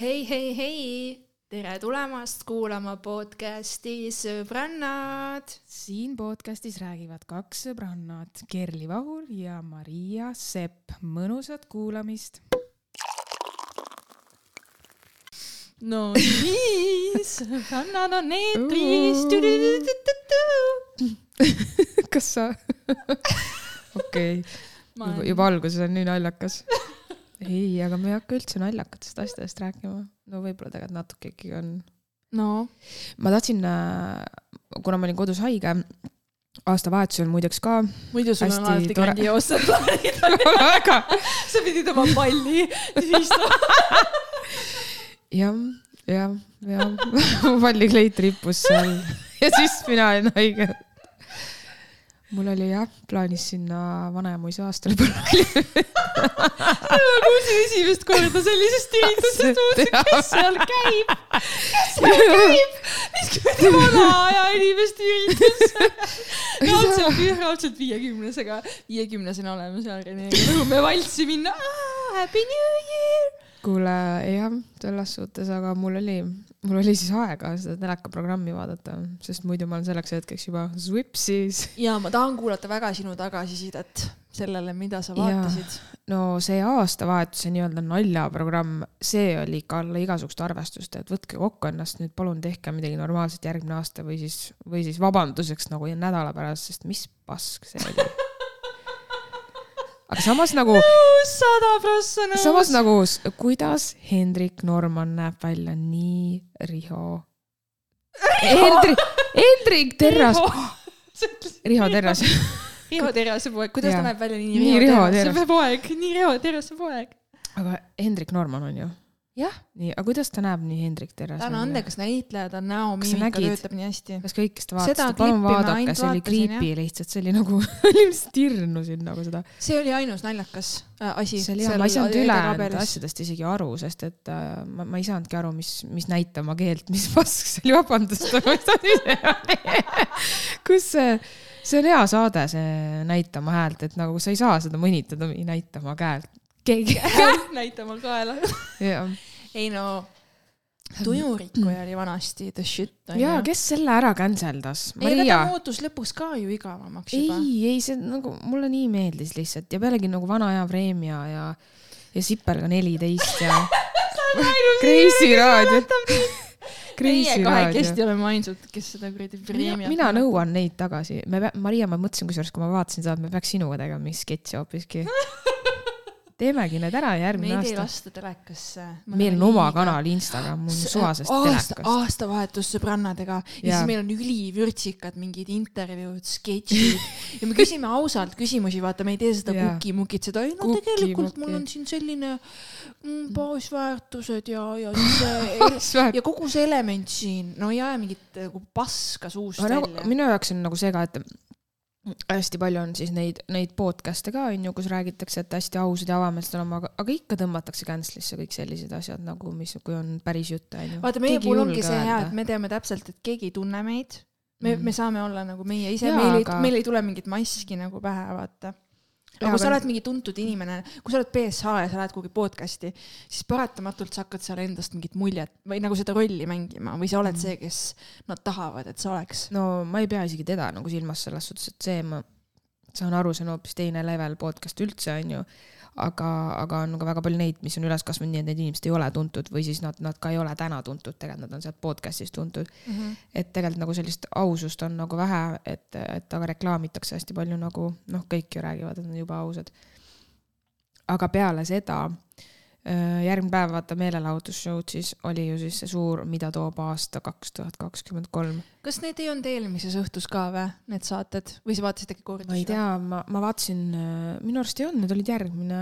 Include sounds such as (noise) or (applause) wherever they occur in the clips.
hei, hei, hei, tere tulemast kuulama podcasti Sõbrannad. siin podcastis räägivad kaks sõbrannat, Kerli Vahur ja Maria Sepp. mõnusat kuulamist. no nii, sõbrannad on eetris. (laughs) kas sa (laughs) okei juba alguses on nii naljakas (laughs) ei, aga me ei hakka üldse naljakatest asjadest rääkima. no võib-olla tegelikult natuke ikkagi on. no. ma tahtsin, kuna ma olin kodus haige, aastavahetusel muideks ka. muidu sul on alati tore... grandioossed plaanid (laughs) väga. sa pidid oma palli tühistama jah, jah, jah (laughs) pallikleit rippus seal ja siis mina olin haige mul oli jah plaanis sinna Vanemuise aastale põllule (laughs) ma kuulsin esimest korda sellisest üritusest, mõtlesin, kes seal käib, kes seal käib, mis kuradi vana aja inimeste üritus. raudselt, raudselt viiekümnesega, viiekümnesena oleme seal Renega, lõhume valssi minna. Happy New Year kuule, jah, selles suhtes, aga mul oli, mul oli siis aega seda telekaprogrammi vaadata, sest muidu ma olen selleks hetkeks juba swipsis. ja ma tahan kuulata väga sinu tagasisidet sellele, mida sa vaatasid. no see aastavahetuse nii-öelda naljaprogramm, see oli ikka alla igasugust arvestust, et võtke kokku ennast nüüd, palun tehke midagi normaalset järgmine aasta või siis, või siis vabanduseks nagu nädala pärast, sest mis pask see oli aga samas nagu. sada prossa nõus. samas nagu, kuidas Hendrik Norman näeb välja nii Riho. Hendrik, Hendrik Terras. (laughs) Riho Terras. Riho Terrase poeg, kuidas ja. ta näeb välja nii, nii Riho Terrase poeg, nii Riho Terrase poeg. aga Hendrik Norman on ju jah. nii, aga kuidas ta näeb nii Hendrik Terras? ta on andekas näitleja, ta näomiimika töötab nii hästi. kas kõik, kes te vaatasite, palun vaadake, see oli creepy lihtsalt, see oli nagu (laughs) lihtsalt hirmusin nagu seda. see oli ainus naljakas äh, asi. see oli jah, ma ei saanud ülejäänud asjadest isegi aru, sest et äh, ma, ma ei saanudki aru, mis, mis näitama keelt, mis (laughs) pask see oli, vabandust, aga mis see on kus see see on hea saade, see näitama häält, et nagu sa ei saa seda mõnitada näitama käelt. Keegi (laughs) näitama kaela. ei no tujurikkuja oli vanasti the shit. jaa, kes selle ära canceldas? ei, aga ta muutus lõpuks ka ju igavamaks juba. ei, ei see nagu mulle nii meeldis lihtsalt ja pealegi nagu vana hea Vremja ja, ja Sipelga neliteist ja (laughs) Kreisi (laughs) raadio. meie kahekesti oleme ainsad, kes seda kuradi Vremjat. mina nõuan neid tagasi, me, Maria, ma mõtlesin kusjuures, kui ma vaatasin seda, et me peaks sinuga tegema mingi sketši hoopiski teemegi need ära järgmine aasta. Meid ei lasta telekasse. meil on oma kanal Instagram, mul on suvasest aasta, telekast. aastavahetus sõbrannadega ja, ja siis meil on ülivürtsikad mingid intervjuud, sketšid ja me küsime ausalt küsimusi, vaata, me ei tee seda kuki-mukit, seda ei no kuki, tegelikult muki. mul on siin selline mm, baasväärtused ja, ja siis (laughs) ja kogu see element siin, no ei aja mingit nagu paska suust no, välja. minu jaoks on nagu see ka, et hästi palju on siis neid, neid podcast'e ka on ju, kus räägitakse, et hästi ausad ja avameelsed olema, aga, aga ikka tõmmatakse cancel'isse kõik sellised asjad nagu, mis, kui on päris jutt on ju. vaata, meie puhul ongi see hea, et me teame täpselt, et keegi ei tunne meid. me mm., me saame olla nagu meie ise, meil ei meil ei tule mingit maski nagu pähe, vaata aga kui sa oled mingi tuntud inimene, kui sa oled BSH ja sa lähed kuhugi podcast'i, siis paratamatult sa hakkad seal endast mingit muljet või nagu seda rolli mängima või sa oled mm. see, kes nad tahavad, et sa oleks. no ma ei pea isegi teda nagu silmas selles suhtes, et see ma saan aru, see on hoopis teine level podcast üldse onju aga, aga on ka väga palju neid, mis on üles kasvanud nii, et need inimesed ei ole tuntud või siis nad, nad ka ei ole täna tuntud, tegelikult nad on sealt podcast'ist tuntud mm. -hmm. et tegelikult nagu sellist ausust on nagu vähe, et, et aga reklaamitakse hästi palju nagu noh, kõik ju räägivad, et nad on jube ausad. aga peale seda Äh, järgmine päev vaata meelelahutusshow'd, siis oli ju siis see suur Mida toob aasta kaks tuhat kakskümmend kolm. kas need ei olnud eelmises õhtus ka või, need saated või sa vaatasid äkki kordusi? ma ei tea, ma, ma vaatasin, äh, minu arust ei olnud, need olid järgmine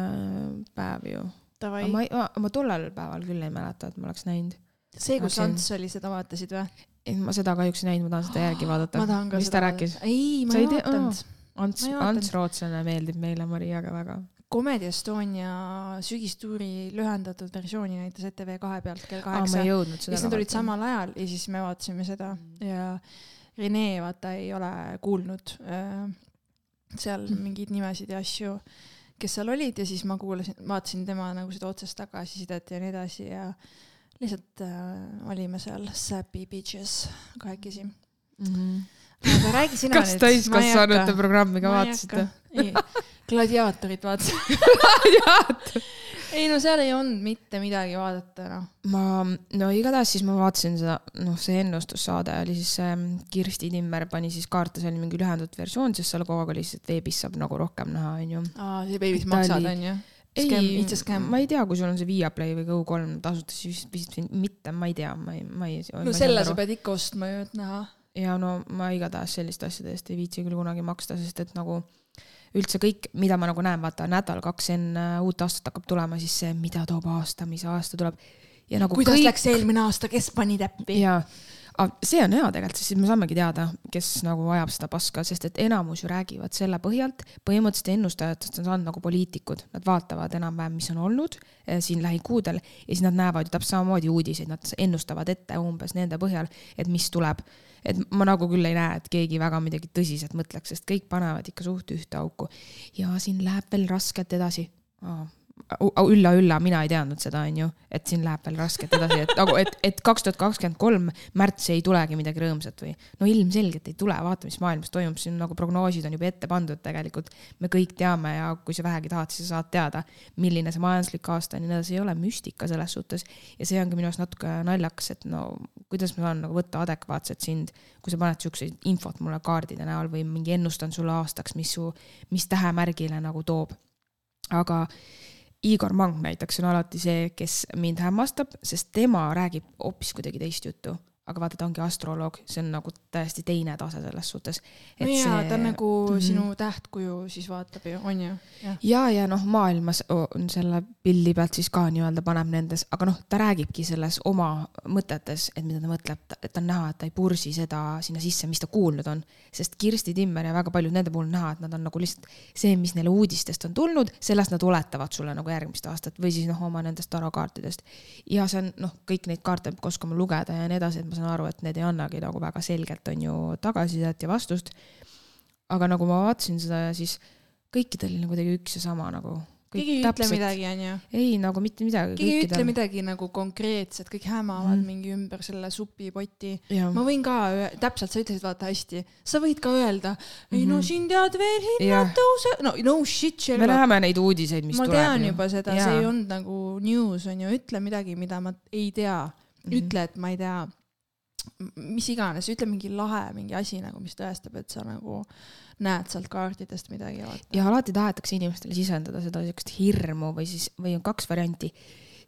päev ju. aga ma, ma, ma tollel päeval küll ei mäleta, et ma oleks näinud. see, kus Ants oli, seda vaatasid või? ei, ma seda kahjuks ei näinud, ma tahan seda järgi (gasps) vaadata. mis ta rääkis? ei, ma ei vaadanud. Ants, Ants Rootslane meeldib meile Mariaga väga Comedy Estonia sügistuuri lühendatud versiooni näitas ETV kahe pealt kell kaheksa. ja siis need olid samal ajal ja siis me vaatasime seda mm. ja Rene vaata ei ole kuulnud äh, seal mm. mingeid nimesid ja asju, kes seal olid ja siis ma kuulasin, vaatasin tema nagu seda otsest tagasisidet ja nii edasi ja lihtsalt äh, olime seal Säpi Beaches kahekesi mm. -hmm. Aga räägi sina kas täiskasvanute programmi ka vaatasite? gladiaatorit vaatasin (laughs) gladiaator ei no seal ei olnud mitte midagi vaadata, noh. ma, no igatahes siis ma vaatasin seda, noh, see ennustussaade oli siis äh, Kirsti Timmer pani siis kaarte, see oli mingi lühendatud versioon, sest seal kogu aeg oli et veebis saab nagu rohkem näha, onju. aa, see veebis maksad, onju? ei, ma ei tea, kui sul on see Viaplay või Go3 tasuta, siis vist mitte, ma ei tea, ma ei, ma ei. no selle sa pead ikka ostma ju, et näha. Ja no ma igatahes selliste asjade eest ei viitsi küll kunagi maksta, sest et nagu üldse kõik, mida ma nagu näen, vaata nädal-kaks enne uut aastat hakkab tulema, siis see, mida toob aasta, mis aasta tuleb. ja nagu kuidas kõik... läks eelmine aasta, kes pani täppi? jaa, see on hea tegelikult, sest siis me saamegi teada, kes nagu ajab seda paska, sest et enamus ju räägivad selle põhjalt, põhimõtteliselt ennustajatest on saanud nagu poliitikud, nad vaatavad enam-vähem, mis on olnud eh, siin lähikuudel. Ja siis nad näevad ju täpselt samamoodi uudiseid, nad ennustavad ette umbes nende põhjal, et mis tuleb et ma nagu küll ei näe, et keegi väga midagi tõsiselt mõtleks, sest kõik panevad ikka suht ühte auku. ja siin läheb veel raskelt edasi ülla-ülla, mina ei teadnud seda, onju, et siin läheb veel raskelt edasi, et nagu, et, et kaks tuhat kakskümmend kolm märts ei tulegi midagi rõõmsat või. no ilmselgelt ei tule, vaata, mis maailmas toimub, siin nagu prognoosid on juba ette pandud tegelikult. me kõik teame ja kui sa vähegi tahad, siis sa saad teada, milline see majanduslik aasta on ja nii edasi, ei ole müstika selles suhtes. ja see ongi minu arust natuke naljakas, et no kuidas ma saan nagu võtta adekvaatselt sind, kui sa paned siukseid infot mulle kaardide näol või mingi ennustan sulle aastaks, mis su, mis tähemärgile nagu toob. aga Igor Mang näiteks on alati see, kes mind hämmastab, sest tema räägib hoopis kuidagi teist juttu aga vaata, ta ongi astroloog, see on nagu täiesti teine tase selles suhtes. no jaa see..., ta on nagu mm -hmm. sinu tähtkuju siis vaatab ju, on ju? ja, ja noh, maailmas on selle pildi pealt siis ka nii-öelda paneb nendes, aga noh, ta räägibki selles oma mõtetes, et mida ta mõtleb, et on näha, et ta ei pursi seda sinna sisse, mis ta kuulnud on. sest Kirsti Timmer ja väga paljud nende puhul on näha, et nad on nagu lihtsalt see, mis neile uudistest on tulnud, sellest nad oletavad sulle nagu järgmist aastat või siis noh, oma nendest tarokaartidest. ja see on noh, kõik neid kaarte peab ka oskama lugeda ja nii edasi, et ma saan aru, et need ei annagi nagu väga selgelt, on ju, tagasisidet ja vastust. aga nagu ma vaatasin seda ja siis kõikidel oli nagu kuidagi üks ja sama nagu keegi ei täpselt, ütle midagi, onju. ei, nagu mitte midagi. keegi ei ütle midagi nagu konkreetset, kõik hämavad mm. mingi ümber selle supipoti. ma võin ka, täpselt sa ütlesid, vaata hästi, sa võid ka öelda, ei mm -hmm. no mhm. siin tead veel hinnad tõusevad, no no shit. me näeme neid uudiseid, mis ma tuleb. ma tean ju. juba seda, see ei olnud nagu news onju, ütle midagi, mida ma ei tea mm. -hmm. ütle, et ma ei tea mis iganes, ütle mingi lahe mingi asi nagu, mis tõestab, et sa nagu näed sealt kaartidest midagi. ja alati tahetakse inimestele sisendada seda siukest hirmu või siis, või on kaks varianti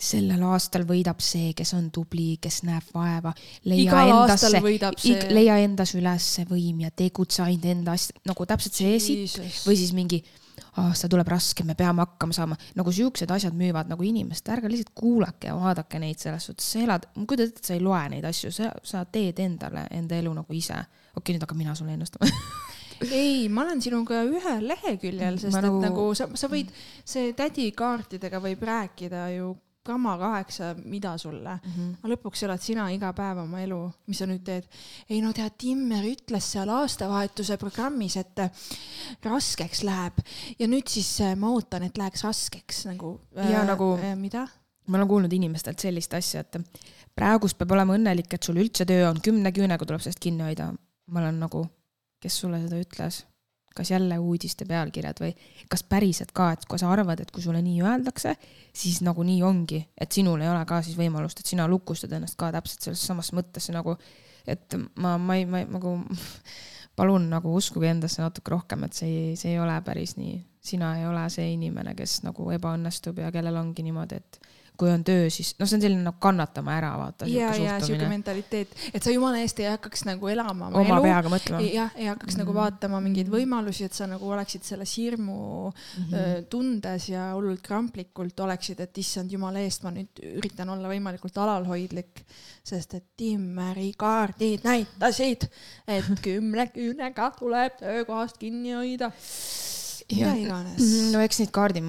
sellel aastal võidab see, kes on tubli, kes näeb vaeva. leia endasse, leia endas üles võim ja tegutse ainult enda asja, nagu täpselt see siit või siis mingi aasta tuleb raske, me peame hakkama saama. nagu siuksed asjad müüvad nagu inimest, ärge lihtsalt kuulake ja vaadake neid selles suhtes, sa elad, kujutad ette, sa ei loe neid asju, sa, sa teed endale enda elu nagu ise. okei okay,, nüüd hakkan mina sulle ennustama (laughs) ei, ma olen sinuga ühel leheküljel, sest ma et nagu, nagu sa, sa võid, see tädi kaartidega võib rääkida ju kama kaheksa, mida sulle mm. -hmm. aga lõpuks elad sina iga päev oma elu, mis sa nüüd teed. ei no tead, Timmer ütles seal aastavahetuse programmis, et äh, raskeks läheb ja nüüd siis äh, ma ootan, et läheks raskeks nagu. ja äh, nagu äh,. mida? ma olen kuulnud inimestelt sellist asja, et praegust peab olema õnnelik, et sul üldse töö on, kümne küünega tuleb sellest kinni hoida. ma olen nagu, kes sulle seda ütles? Kas jälle uudiste pealkirjad või kas päriselt ka, et kui sa arvad, et kui sulle nii öeldakse, siis nagu nii ongi, et sinul ei ole ka siis võimalust, et sina lukustad ennast ka täpselt selles samas mõttes nagu, et ma, ma ei, ma ei nagu (laughs) palun nagu uskuge endasse natuke rohkem, et see see ei ole päris nii. sina ei ole see inimene, kes nagu ebaõnnestub ja kellel ongi niimoodi, et kui on töö, siis noh, see on selline nagu kannatama ära, vaata. ja, ja sihuke mentaliteet, et sa jumala eest ei hakkaks nagu elama oma, oma elu, peaga mõtlema. jah, ei hakkaks mm -hmm. nagu vaatama mingeid võimalusi, et sa nagu oleksid selles hirmu mm -hmm. tundes ja hullult kramplikult oleksid, et issand jumala eest, ma nüüd üritan olla võimalikult alalhoidlik, sest et Timmeri kaardid näitasid, et kümne küünega tuleb töökohast kinni hoida mida iganes. Mhm, no eks neid kaardi,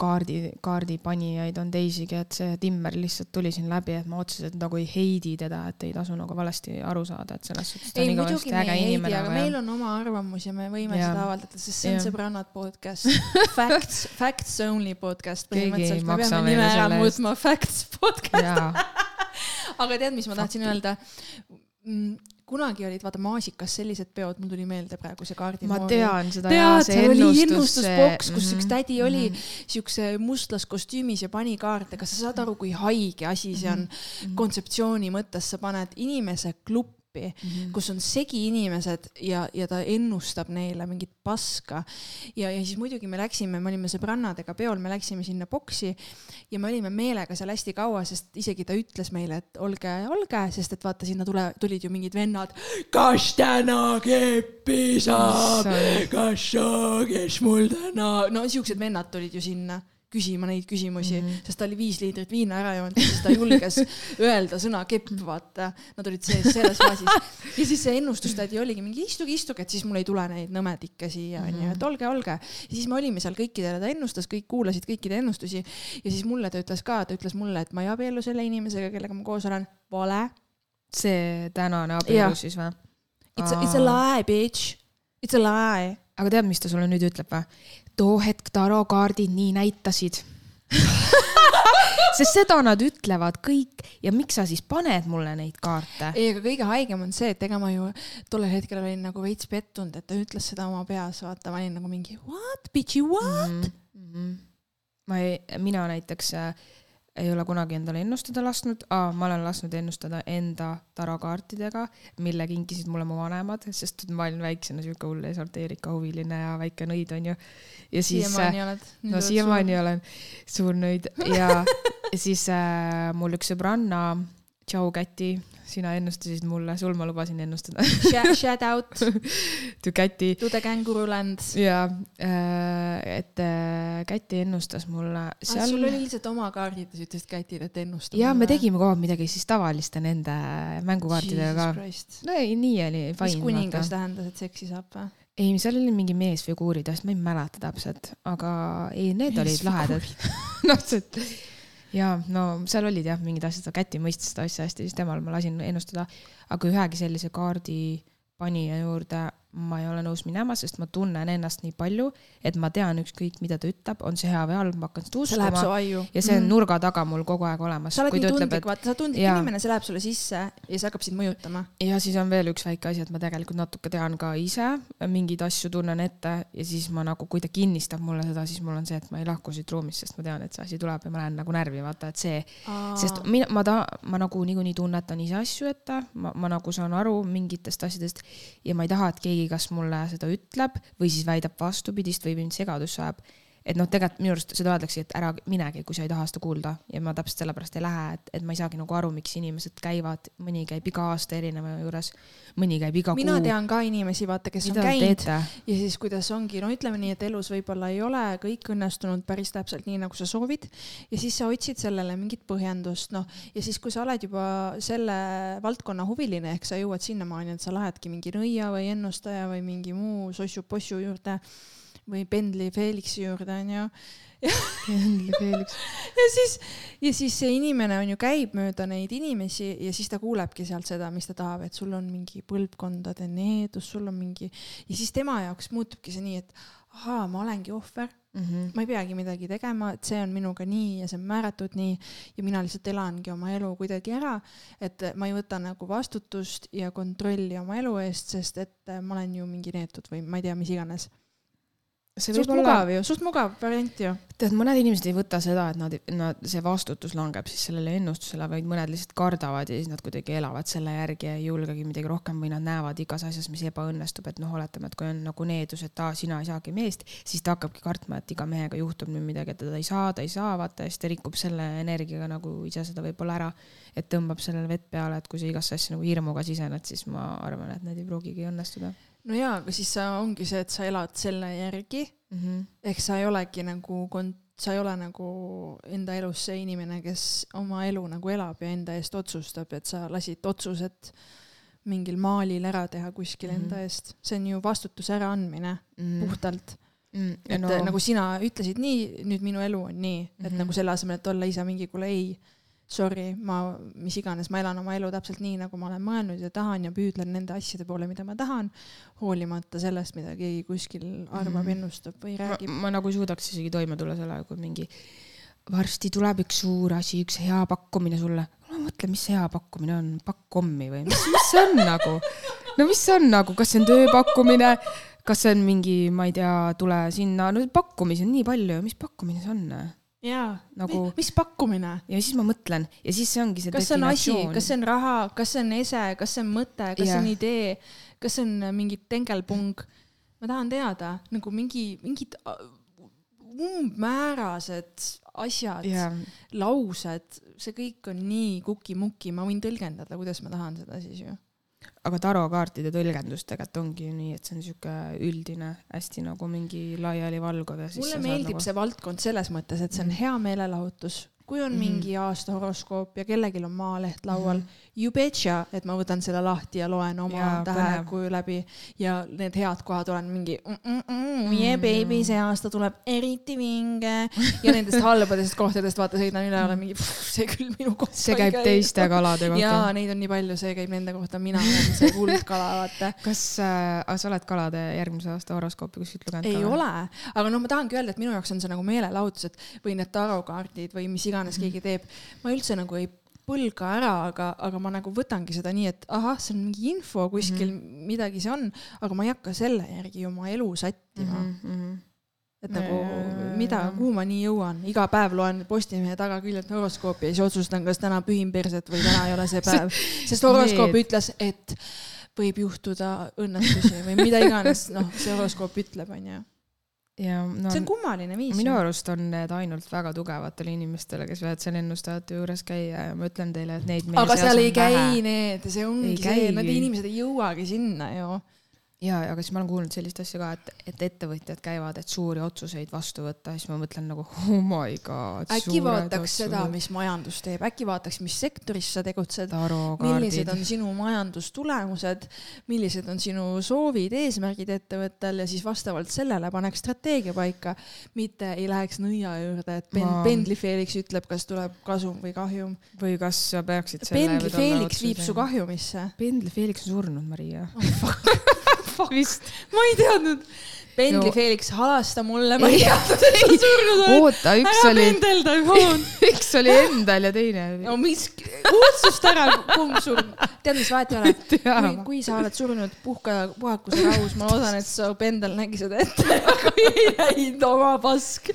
kaardi, kaardipanijaid on teisigi, et see Timmer lihtsalt tuli siin läbi, et ma otseselt nagu ei heidi teda, et ei tasu nagu valesti aru saada, et selles suhtes. ei, muidugi me ei heidi, aga meil on oma arvamus ja me võime ja. seda avaldada, sest see on ja. sõbrannad podcast (laughs) Facts, Facts Only podcast põhimõtteliselt. me peame nime ära muutma Facts podcast (laughs) aga tead, mis ma tahtsin öelda? Kunagi olid vaata maasikas sellised peod, mul tuli meelde praegu see kaardimoodi. ma tean seda. tead, seal oli ennustusboks, kus mm -hmm. üks tädi oli mm -hmm. siukse mustlaskostüümis ja pani kaarte, kas sa saad aru, kui haige asi see on mm -hmm. kontseptsiooni mõttes, sa paned inimese kluppi gruppi mm, -hmm. kus on segi inimesed ja, ja ta ennustab neile mingit paska. ja, ja siis muidugi me läksime, me olime sõbrannadega peol, me läksime sinna boksi ja me olime meelega seal hästi kaua, sest isegi ta ütles meile, et olge, olge, sest et vaata, sinna tule, tulid ju mingid vennad. kas täna keppi saab, kas kes mul täna, no siuksed vennad tulid ju sinna küsima neid küsimusi mm, -hmm. sest ta oli viis liitrit viina ära joonud siis ta julges (laughs) öelda sõna kepp, vaata. Nad olid sees selles faasis. ja siis see ennustustädi oligi mingi istuge, istuge, et siis mul ei tule neid nõmedikke siia, onju, et mhm. olge, olge. ja siis me olime seal kõikidele, ta ennustas, kõik kuulasid kõikide ennustusi ja siis mulle ta ütles ka, ta ütles mulle, et ma ei abiellu selle inimesega, kellega ma koos olen. vale. see tänane abielu siis või? It's a, it's a lie, bitch. It's a lie. aga tead, mis ta sulle nüüd ütleb või? Too hetk tarokaardid nii näitasid sest seda nad ütlevad kõik ja miks sa siis paned mulle neid kaarte? ei, aga kõige haigem on see, et ega ma ju tollel hetkel olin nagu veits pettunud, et ta ütles seda oma peas, vaata, ma olin nagu mingi what, bitchy what mm? -hmm. ma ei, mina näiteks äh, ei ole kunagi endale ennustada lasknud, ma olen lasknud ennustada enda tarokaartidega, mille kinkisid mulle mu vanemad, sest ma olin väiksena siuke hull esoteerika huviline ja väike nõid onju. ja siis. siiamaani oled. no siiamaani olen suur nõid ja (laughs) siis äh, mul üks sõbranna, tšau Käti, sina ennustasid mulle, sul ma lubasin ennustada Shout out (laughs) to Käti. To the kangaroo land. ja, äh, et äh, Käti ennustas mulle ah, seal.... sul oli lihtsalt oma kaardid ja sa ütlesid Kätile, et ennusta. ja me tegime kogu aeg midagi siis tavaliste nende mängukaartidega ka. no ei, nii oli. mis kuningas tähendas, et seksi saab või? ei, seal oli mingi meesfiguurid, ma ei mäleta täpselt, aga ei, need olid lahedad (laughs) (laughs) noh, see ja no seal olid jah mingid asjad, Käti mõistis seda asja hästi, siis temal ma lasin ennustada, aga ühegi sellise kaardi panija juurde ma ei ole nõus minema, sest ma tunnen ennast nii palju, et ma tean ükskõik, mida ta ütleb, on see hea või halb, ma hakkan seda uskuma. ja see on mm. nurga taga mul kogu aeg olemas. sa oled nii tundlik, vaata, sa tundlik ja, inimene, see läheb sulle sisse ja see hakkab sind mõjutama. ja siis on veel üks väike asi, et ma tegelikult natuke tean ka ise mingeid asju tunnen ette ja siis ma nagu, kui ta kinnistab mulle seda, siis mul on see, et ma ei lahku siit ruumist, sest ma tean, et see asi tuleb ja ma lähen nagu närvi, vaata, et see, sest mina, ma ta-, ma nagu niikuinii tunnetan ise asju ette, ma, ma nagu saan aru mingitest asjadest ja ma ei taha, et keegi kas mulle seda ütleb või siis väidab vastupidist või mind segadusse ajab et noh, tegelikult minu arust seda öeldakse, et ära minegi, kui sa ei taha seda kuulda. Ja ma täpselt sellepärast ei lähe, et, et ma ei saagi nagu aru, miks inimesed käivad, mõni käib iga aasta erineva juures, mõni käib iga mina kuu. mina tean ka inimesi, vaata, kes Mida on käinud. ja siis kuidas ongi, no ütleme nii, et elus võib-olla ei ole kõik õnnestunud päris täpselt nii, nagu sa soovid. Ja siis sa otsid sellele mingit põhjendust, noh, ja siis, kui sa oled juba selle valdkonna huviline, ehk sa jõuad sinnamaani, et sa lähedki mingi nõia või ennustaja või mingi muu sossu-possu juurde või Pendli Felixi juurde onju. Pendli Felix. (laughs) ja siis, ja siis see inimene on ju käib mööda neid inimesi ja siis ta kuulebki sealt seda, mis ta tahab, et sul on mingi põlvkondade needus, sul on mingi ja siis tema jaoks muutubki see nii, et ahaa, ma olengi ohver mm, -hmm. ma ei peagi midagi tegema, et see on minuga nii ja see on määratud nii ja mina lihtsalt elangi oma elu kuidagi ära, et ma ei võta nagu vastutust ja kontrolli oma elu eest, sest et ma olen ju mingi neetud või ma ei tea, mis iganes see suht olla... mugav ju, suht mugav variant ju. tead, mõned inimesed ei võta seda, et nad, nad, see vastutus langeb siis sellele ennustusele, vaid mõned lihtsalt kardavad ja siis nad kuidagi elavad selle järgi ja ei julgegi midagi rohkem või nad näevad igas asjas, mis ebaõnnestub, et noh, oletame, et kui on nagu needus, et aa, sina ei saagi meest, siis ta hakkabki kartma, et iga mehega juhtub nüüd midagi, et teda ei saa, ta ei saa, vaata, ja siis ta rikub selle energiaga nagu ise seda võib-olla ära, et tõmbab sellele vett peale, et kui sa igasse asja nagu hirmuga sisened, siis ma arvan, et need ei pruugigi õnnestuda no jaa, aga siis sa ongi see, et sa elad selle järgi mm. -hmm. ehk sa ei olegi nagu kont-, sa ei ole nagu enda elus see inimene, kes oma elu nagu elab ja enda eest otsustab, et sa lasid otsused mingil maalil ära teha kuskil mm -hmm. enda eest. see on ju vastutuse äraandmine mm -hmm. puhtalt mm,. et no. nagu sina ütlesid nii, nüüd minu elu on nii, et mm -hmm. nagu selle asemel, et olla ise mingi, kuule ei sorry, ma, mis iganes, ma elan oma elu täpselt nii, nagu ma olen mõelnud ja tahan ja püüdlen nende asjade poole, mida ma tahan, hoolimata sellest, mida keegi kuskil arvab mm., ennustab või räägib. ma nagu suudaks isegi toime tulla sellega, kui mingi varsti tuleb üks suur asi, üks hea pakkumine sulle. mõtlen, mis see hea pakkumine on, pakk kommi või mis, mis see on nagu? no mis see on nagu, kas see on tööpakkumine, kas see on mingi, ma ei tea, tule sinna, no pakkumisi on nii palju, mis pakkumine see on? Jaa nagu..., mis pakkumine? ja siis ma mõtlen ja siis see ongi see kas see on asi, kas see on raha, kas see on ese, kas see on mõte, kas yeah. see on idee, kas see on mingi tengelpung? ma tahan teada nagu mingi, mingid umbmäärased asjad yeah., laused, see kõik on nii kuki-muki, ma võin tõlgendada, kuidas ma tahan seda siis ju. Aga tarokaartide tõlgendus tegelikult ongi nii, et see on sihuke üldine, hästi nagu mingi laialivalguv ja siis mulle meeldib nagu... see valdkond selles mõttes, et see on mm. hea meelelahutus kui on mm. mingi aasta horoskoop ja kellelgi on Maaleht laual mm., you betcha, et ma võtan selle lahti ja loen oma tähekuju läbi ja need head kohad olen mingi mm, mm, mm, yeah baby, see aasta tuleb eriti vinge ja nendest halbadest kohtadest vaata sõidan üle, olen mingi, see küll minu kohta. see käib teiste kalade kohta. jaa, neid on nii palju, see käib nende kohta, mina olen see kuldkala, vaata. (laughs) kas äh, sa oled kalade järgmise aasta horoskoopi kuskilt lugenud? ei ole, aga noh, ma tahangi öelda, et minu jaoks on see nagu meelelahutus, et või need tarokaardid või mis iganes mhm. keegi teeb. ma üldse nagu ei põlga ära, aga, aga ma nagu võtangi seda nii, et ahah, see on mingi info kuskil mm, -hmm. midagi see on, aga ma ei hakka selle järgi oma elu sättima mm. -hmm et nagu mida, kuhu ma nii jõuan, iga päev loen Postimehe tagaküljelt horoskoopi ja siis otsustan, kas täna pühin perset või täna ei ole see (laughs) päev. sest horoskoop ütles, et võib juhtuda õnnetusi või mida iganes, noh, see horoskoop ütleb, onju ja no, see on kummaline viis. minu arust on need ainult väga tugevatele inimestele, kes võivad seal ennustajate juures käia ja ma ütlen teile, et neid aga seal ei käi vähe. need, see ongi see, need inimesed ei jõuagi sinna ju ja, aga siis ma olen kuulnud sellist asja ka, et, et ettevõtjad käivad, et suuri otsuseid vastu võtta, siis ma mõtlen nagu oh my god. äkki vaataks otsused. seda, mis majandus teeb, äkki vaataks, mis sektoris sa tegutsed, millised on sinu majandustulemused, millised on sinu soovid, eesmärgid ettevõttel ja siis vastavalt sellele paneks strateegia paika, mitte ei läheks nõia juurde, et pen, ma... Pendli Felix ütleb, kas tuleb kasum või kahjum. või kas sa peaksid Pendli Felix viib su kahjumisse. Pendli Felix on surnud, Maria oh,. (laughs) vist. ma ei teadnud. Pendli no. Felix, halasta mulle, ma (laughs) ei teadnud, et sa surnud oled. oota, üks ära oli. pendelda, (laughs) üks oli endal ja teine oli. no mis, otsust ära, kumb surnud. tead, mis vahet ei ole? (laughs) kui, kui sa oled surnud puhka, puhakuse rahus, ma loodan, et su pendel nägi seda ette, aga ei näinud oma pask.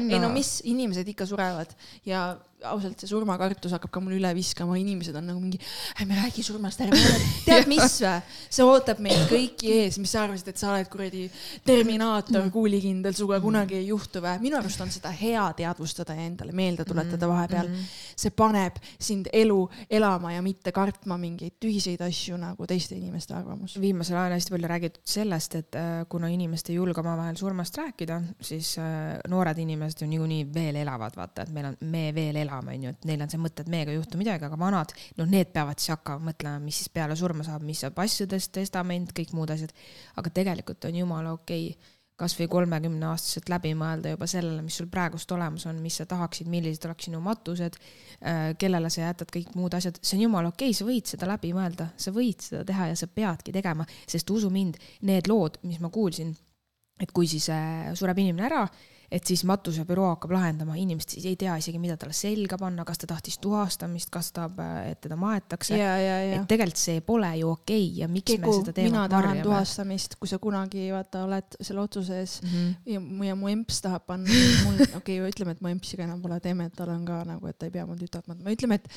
ei no mis, inimesed ikka surevad ja ausalt, see surmakartus hakkab ka mul üle viskama, inimesed on nagu mingi, ärme räägi surmast, ärme (laughs) tead mis vä? see ootab meid kõiki ees, mis sa arvasid, et sa oled kuradi terminaator, kuulikindel, sinuga kunagi ei juhtu vä? minu arust on seda hea teadvustada ja endale meelde tuletada mm-hmm. vahepeal. see paneb sind elu elama ja mitte kartma mingeid tühiseid asju nagu teiste inimeste arvamus. viimasel ajal hästi palju räägitud sellest, et äh, kuna inimesed ei julge omavahel surmast rääkida, siis äh, noored inimesed ju niikuinii veel elavad, vaata, et meil on, me veel elame elama, onju, et neil on see mõte, et meiega ei juhtu midagi, aga vanad, noh, need peavad siis hakkama mõtlema, mis siis peale surma saab, mis saab asjadest, testament, kõik muud asjad. aga tegelikult on jumala okei okay, kasvõi kolmekümne aastaselt läbi mõelda juba sellele, mis sul praegust olemas on, mis sa tahaksid, millised oleks sinu matused, äh, kellele sa jätad kõik muud asjad, see on jumala okei okay,, sa võid seda läbi mõelda, sa võid seda teha ja sa peadki tegema, sest usu mind, need lood, mis ma kuulsin, et kui siis äh, sureb inimene ära et siis matusebüroo hakkab lahendama, inimesed siis ei tea isegi, mida talle selga panna, kas ta tahtis tuhastamist, kas ta tahab, et teda maetakse. et tegelikult see pole ju okei okay ja miks Kegu, me seda teemat mina tahan varjame. tuhastamist, kui sa kunagi vaata oled selle otsuse ees mm -hmm. ja mu, ja mu emps tahab panna mul, (laughs) okei okay,, ütleme, et mu empsiga enam pole teeme, et tal on ka nagu, et ta ei pea mul tütart mõtlema, ütleme, et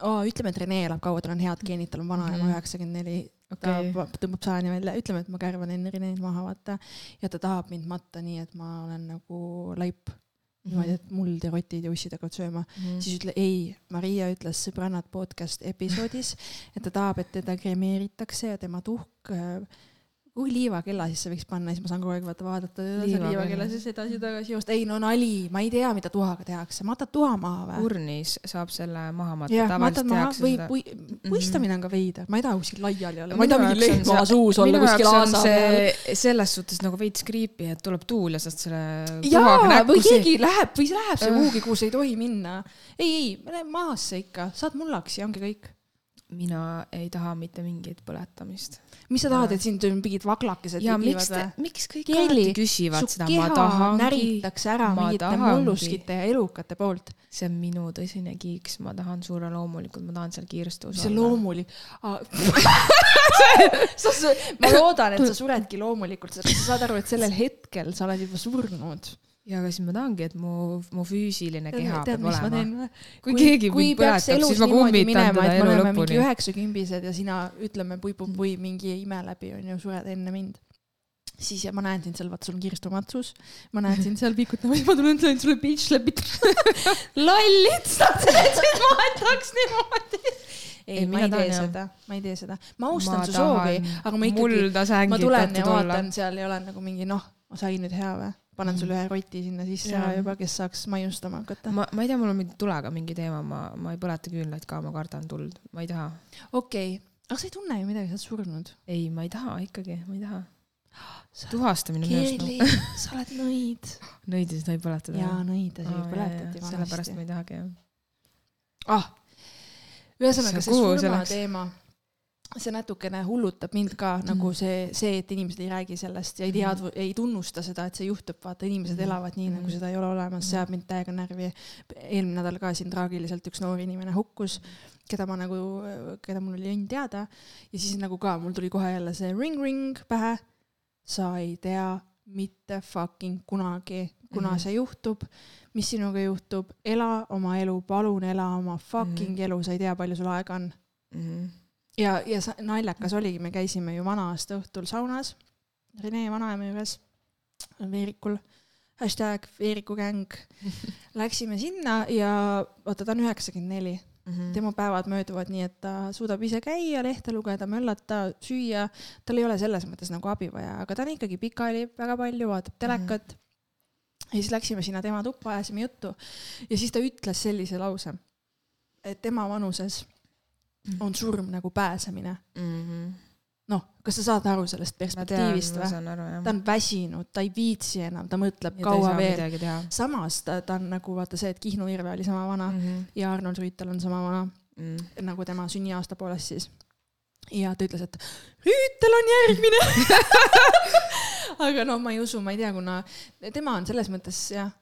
oh,, ütleme, et Rene elab kaua, tal on head geenid, tal on vanaema mhm. üheksakümmend neli okay.. ta tõmbab saani välja, ütleme, et ma kärvan enne Reneed maha, vaata. ja ta tahab mind matta nii, et ma olen nagu laip niimoodi, et muld ja rotid ja ussid hakkavad sööma mm. siis ütle ei, Maria ütles Sõbrannad podcast episoodis, et ta tahab, et teda kremeeritakse ja tema tuhk äh, kui liivakella sisse võiks panna, siis ma saan kogu aeg vaata vaadata liivakella sisse edasi-tagasi joosta. ei no nali, ma ei tea, mida tuhaga tehakse, matad tuha maha või? urnis saab selle maha matta. jah, matad maha või pui, puistamine on ka veider, ma ei taha kuskil laiali olla, ma ei taha mingi lehm suus olla kuskil aasa peal. selles suhtes nagu veits creepy, et tuleb tuul ja saad selle jaa, või keegi läheb või läheb see kuhugi, kuhu sa ei tohi minna. ei, ei, lähe maasse ikka, saad mullaks ja ongi kõik mina ei taha mitte mingit põletamist. mis sa tahad, et sind mingid vaglakesed ja miks te, miks kõik alati küsivad seda, ma tahangi. näritakse ära mingite molluskite ja elukate poolt. see on minu tõsine kiiks, ma tahan surra loomulikult, ma tahan seal kiirstus olla. see loomulik (laughs) ma loodan, et sa suredki loomulikult, sa saad aru, et sellel hetkel sa oled juba surnud ja aga siis ma tahangi, et mu, mu füüsiline keha tead, peab olema. kui, kui keegi mind põletab, siis ma kummitan teda elu lõpuni. üheksakümbised ja sina ütleme pui-pui-pui mingi ime läbi onju, sured enne mind. siis ja ma näen sind seal, vaata sul on kirstumatsus, ma näen sind seal pikutamas, ma tulen sain sulle bitch läbitama (laughs) lollid, sa tahtsid ma võtaks niimoodi. Ei, ei, ma ei tee seda, ma ei tee seda, ma austan ma su soovi, aga ma ikkagi, ma tulen ja vaatan, seal ei ole nagu mingi noh, sai nüüd hea või panen sulle ühe roti sinna sisse ja. juba, kes saaks maiustama hakata. ma, ma ei tea, mul on mingi tulega mingi teema, ma, ma ei põleta küünlaid ka, ma kardan tuld, ma ei taha. okei okay., aga sa ei tunne ju midagi, sa oled surnud. ei, ma ei taha ikkagi, ma ei taha. tuhastamine on noh. sa oled nõid. (laughs) nõidasid ei põletada? jaa, nõidasid oh, põletati vanasti. sellepärast ma ei tahagi jah. ah, ühesõnaga see surmateema see natukene hullutab mind ka mm. nagu see, see, et inimesed ei räägi sellest ja ei tea, mm. ei tunnusta seda, et see juhtub, vaata, inimesed mm. elavad nii, nagu seda ei ole olemas, see ajab mind täiega närvi. eelmine nädal ka siin traagiliselt üks noor inimene hukkus, keda ma nagu, keda mul oli õnn teada ja siis nagu ka mul tuli kohe jälle see ring-ring pähe. sa ei tea mitte fucking kunagi, kuna mm see juhtub, mis sinuga juhtub, ela oma elu, palun ela oma fucking mm elu, sa ei tea, palju sul aega on mm. Ja, ja naljakas oligi, me käisime ju vana-aasta õhtul saunas Rene vanaema juures, Veerikul, hashtag Veeriku gäng. (laughs) Läksime sinna ja vaata, ta on üheksakümmend neli. Mhm. tema päevad mööduvad nii, et ta suudab ise käia, lehte lugeda, möllata, süüa. tal ei ole selles mõttes nagu abi vaja, aga ta on ikkagi pikali väga palju, vaatab telekat mm. -hmm. ja siis läksime sinna tema tuppa, ajasime juttu ja siis ta ütles sellise lause, et tema vanuses. On surm nagu pääsemine mm -hmm. noh, kas sa saad aru sellest perspektiivist või? ta on väsinud, ta ei viitsi enam, ta mõtleb ja kaua veel. samas ta, ta on nagu vaata see, et Kihnu Irve oli sama vana mm -hmm. ja Arnold Rüütel on sama vana mm. nagu tema sünniaasta poolest siis. ja ta ütles, et Rüütel on järgmine (laughs) aga noh, ma ei usu, ma ei tea, kuna tema on selles mõttes jah,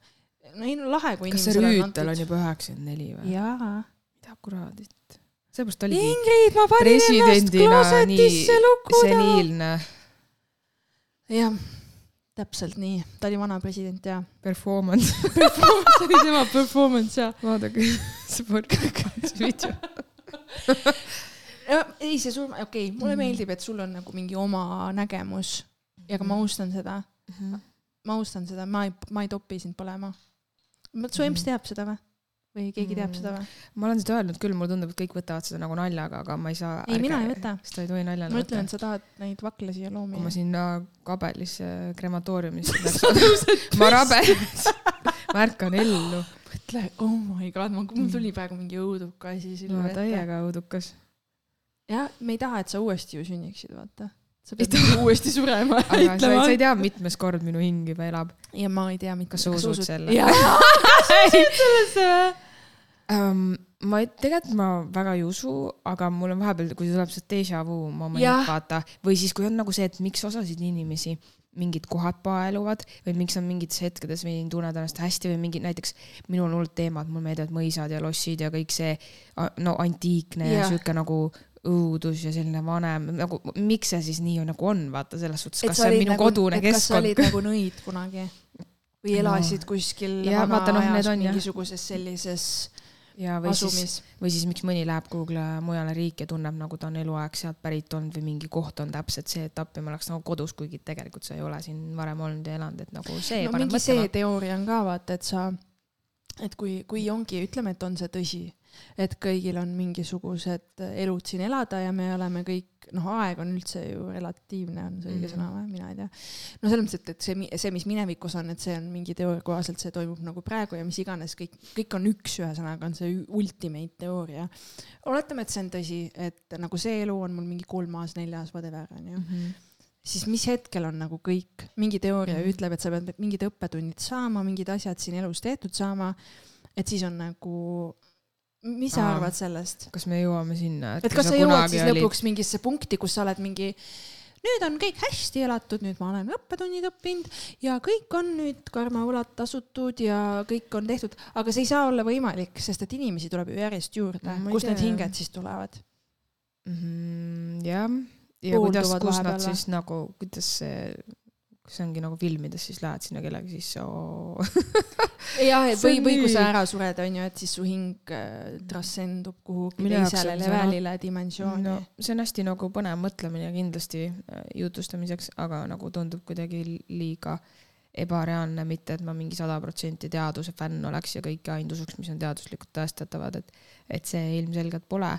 no ei no lahe, kui kas see Rüütel on juba üheksakümmend neli või? jaa. mida kuradit seepärast oligi Ingrid, ma panin ennast kloosetisse lukuda. seniilne. jah, täpselt nii, ta oli vana president ja. Performance (laughs) Performance oli tema performance ja. vaadake, (laughs) see podcast video ja ei, see surm, okei okay,, mulle mm. meeldib, et sul on nagu mingi oma nägemus ja ka ma austan seda mm. -hmm. ma austan seda, ma ei, ma ei topi sind põlema. su emps teab seda või? Või keegi teab mm. seda või? ma olen seda öelnud küll, mulle tundub, et kõik võtavad seda nagu naljaga, aga ma ei saa. ei, mina ei võta. seda ei tohi naljana võtta. ma ütlen, et sa tahad neid vaklasi ja loomi. kui ma sinna kabelisse krematooriumisse (laughs) peaks (laughs) ma rabeleks ma ärkan ellu. mõtle, oh my god, mul tuli praegu mingi õuduka asi silme ette. täiega õudukas. jah, me ei taha, et sa uuesti ju sünniksid, vaata sa pead uuesti surema. (laughs) aga sa, sa ei tea, mitmes kord minu hing juba elab. ja ma ei tea, kas sa usud selle? jaa, sa usud sellesse või? Um,? ma tegelikult ma väga ei usu, aga mul on vahepeal, kui tuleb see déjà vu moment, vaata, või siis, kui on nagu see, et miks osasid inimesi mingid kohad paeluvad või miks on mingites hetkedes või tunned ennast hästi või mingi näiteks minul on hullud teemad, mulle meeldivad mõisad ja lossid ja kõik see no antiikne ja, ja sihuke nagu õudus ja selline vanem, nagu miks see siis nii on, nagu on, vaata selles suhtes, kas see on minu nagu, kodune keskkond. kas sa olid nagu nõid kunagi või (laughs) elasid no. kuskil ja, vana vaata, no, ajas mingisuguses sellises ja või asumis. siis, või siis miks mõni läheb kuhugile mujale riiki ja tunneb, nagu ta on eluaeg sealt pärit olnud või mingi koht on täpselt see etapp ja ma oleks nagu kodus, kuigi tegelikult sa ei ole siin varem olnud ja elanud, et nagu see no mingi mõtlema. see teooria on ka vaata, et sa, et kui, kui ongi, ütleme, et on see tõsi, et kõigil on mingisugused elud siin elada ja me oleme kõik noh, aeg on üldse ju relatiivne, on see õige mm -hmm. sõna või, mina ei tea. no selles mõttes, et, et see, see, mis minevikus on, et see on mingi teooria kohaselt, see toimub nagu praegu ja mis iganes, kõik, kõik on üks, ühesõnaga on see ultimate teooria. oletame, et see on tõsi, et nagu see elu on mul mingi kolmas, neljas, whatever onju mm. -hmm siis mis hetkel on nagu kõik, mingi teooria mm ütleb, et sa pead mingid õppetunnid saama, mingid asjad siin elus tehtud saama, et siis on nagu mis sa arvad sellest? kas me jõuame sinna? et kas sa jõuad siis olid... lõpuks mingisse punkti, kus sa oled mingi nüüd on kõik hästi elatud, nüüd ma olen õppetunnid õppinud ja kõik on nüüd karmavõlad tasutud ja kõik on tehtud, aga see ei saa olla võimalik, sest et inimesi tuleb ju järjest juurde, kust need hinged siis tulevad mm? -hmm, jah, ja kuidas, kus nad siis nagu, kuidas see kas see ongi nagu filmides, siis lähed sinna kellegi sisse oo. (laughs) Jah, et või, või kui sa ära sured, on ju, et siis su hing äh, trassendub kuhugi teisele levelile, dimensiooni. No,. see on hästi nagu põnev mõtlemine kindlasti äh, jutustamiseks, aga nagu tundub kuidagi liiga ebareaalne, mitte et ma mingi sada protsenti teaduse fänn oleks ja kõike aindusuks, mis on teaduslikult tõestatavad, et, et see ilmselgelt pole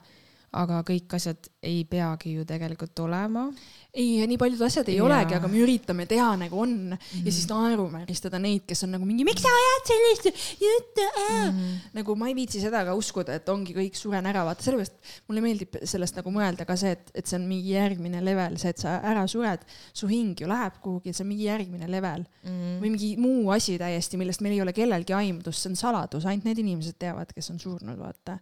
aga kõik asjad ei peagi ju tegelikult olema. ei, nii paljud asjad ei ja. olegi, aga me üritame teha nagu on mm -hmm. ja siis naeruvääristada neid, kes on nagu mingi, miks sa ajad sellist juttu äh? mm. -hmm. nagu ma ei viitsi seda ka uskuda, et ongi kõik suren ära, vaata sellepärast mulle meeldib sellest nagu mõelda ka see, et, et see on mingi järgmine level, see, et sa ära sured, su hing ju läheb kuhugi, see on mingi järgmine level mm -hmm. või mingi muu asi täiesti, millest meil ei ole kellelgi aimdust, see on saladus, ainult need inimesed teavad, kes on surnud, vaata.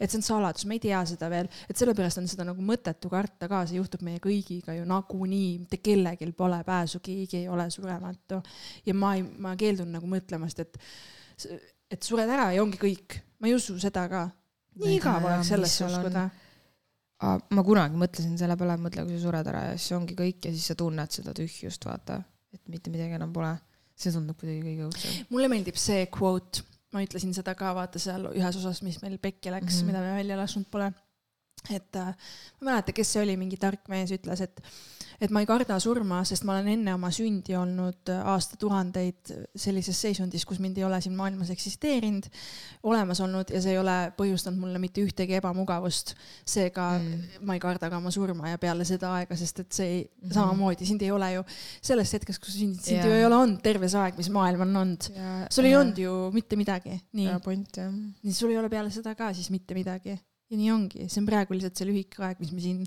et see on saladus, me ei tea seda veel, et sellepärast on seda nagu mõttetu karta ka, see juhtub meie kõigiga ju nagunii, mitte kellelgi pole pääsu, keegi ei ole surematu. ja ma ei, ma keeldun nagu mõtlemast, et, et sured ära ja ongi kõik, ma ei usu seda ka. nii igav oleks sellesse uskuda ma kunagi mõtlesin selle peale, mõtle, kui sa sured ära ja siis ongi kõik ja siis sa tunned seda tühjust, vaata, et mitte midagi enam pole. see tundub kuidagi kõige õudsem. mulle meeldib see quote, ma ütlesin seda ka vaata seal ühes osas, mis meil pekki läks mm, -hmm. mida me välja lasknud pole et äh, ma ei mäleta, kes see oli, mingi tark mees ütles, et, et ma ei karda surma, sest ma olen enne oma sündi olnud äh, aastatuhandeid sellises seisundis, kus mind ei ole siin maailmas eksisteerinud, olemas olnud ja see ei ole põhjustanud mulle mitte ühtegi ebamugavust. seega mm. ma ei karda ka oma surma ja peale seda aega, sest et see ei, mm -hmm. samamoodi sind ei ole ju sellest hetkest, kus sind, sind yeah. ju ei ole olnud terve see aeg, mis maailm on olnud yeah.. sul ei yeah. olnud ju mitte midagi. nii. nii sul ei ole peale seda ka siis mitte midagi ja nii ongi, see on praegu lihtsalt see lühike aeg, mis me siin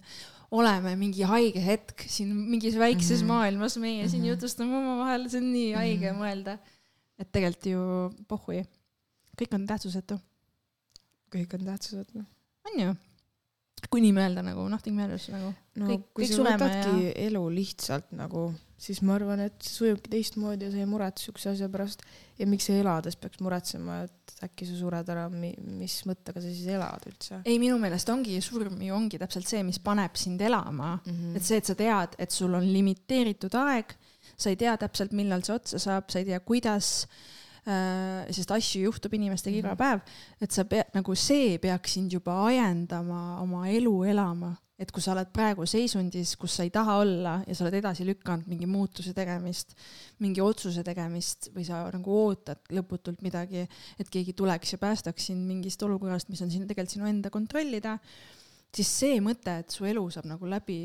oleme, mingi haige hetk siin mingis väikses mm -hmm. maailmas, meie mm -hmm. siin mhm. jutustame omavahel, see on nii haige mm -hmm. mõelda. et tegelikult ju pohhui, kõik on tähtsusetu. kõik on tähtsusetu. on ju? kui nii mõelda nagu nothing matters nagu. no kui sa võtadki ja... elu lihtsalt nagu siis ma arvan, et see sujubki teistmoodi ja sa ei muretse siukse asja pärast. ja miks sa elades peaks muretsema, et äkki sa sured ära, mis mõttega sa siis elad üldse? ei, minu meelest ongi surm ju ongi täpselt see, mis paneb sind elama mm. -hmm. et see, et sa tead, et sul on limiteeritud aeg, sa ei tea täpselt, millal see otsa saab, sa ei tea, kuidas äh,, sest asju juhtub inimestega iga mhm. päev, et sa pea, nagu see peaks sind juba ajendama oma elu elama et kui sa oled praegu seisundis, kus sa ei taha olla ja sa oled edasi lükanud mingi muutuse tegemist, mingi otsuse tegemist või sa nagu ootad lõputult midagi, et keegi tuleks ja päästaks sind mingist olukorrast, mis on siin tegelikult sinu enda kontrollida, siis see mõte, et su elu saab nagu läbi,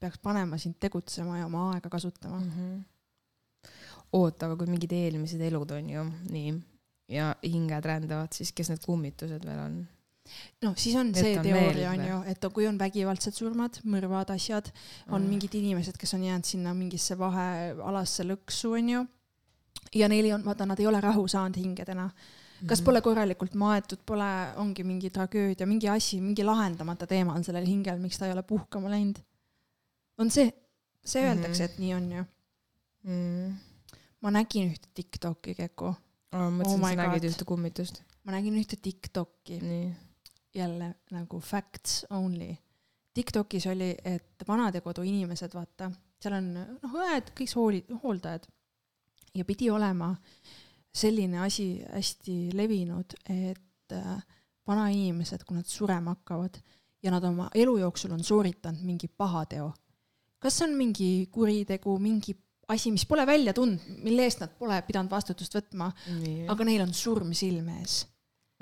peaks panema sind tegutsema ja oma aega kasutama mm. -hmm. oota, aga kui mingid eelmised elud on ju nii ja hinged rändavad, siis kes need kummitused veel on? Noh, siis on Need see on teooria on ju, et kui on vägivaldsed surmad, mõrvad, asjad, on mm. mingid inimesed, kes on jäänud sinna mingisse vahealasse lõksu, on ju. ja neil ei olnud, vaata, nad ei ole rahu saanud hingedena. kas mm. pole korralikult maetud, pole, ongi mingi tragöödia, mingi asi, mingi lahendamata teema on sellel hingel, miks ta ei ole puhkama läinud? on see, see öeldakse mm, -hmm. et nii on ju mm.. ma nägin ühte Tiktoki Keku oh,. ma mõtlesin oh, et sa nägid ühte kummitust. ma nägin ühte Tiktoki. nii jälle nagu facts only. Tiktokis oli, et vanadekodu inimesed, vaata, seal on noh, õed, kõik hooli-, hooldajad. ja pidi olema selline asi hästi levinud, et äh, vanainimesed, kui nad surema hakkavad ja nad oma elu jooksul on sooritanud mingi pahateo, kas see on mingi kuritegu, mingi asi, mis pole välja tundnud, mille eest nad pole pidanud vastutust võtma, aga neil on surm silme ees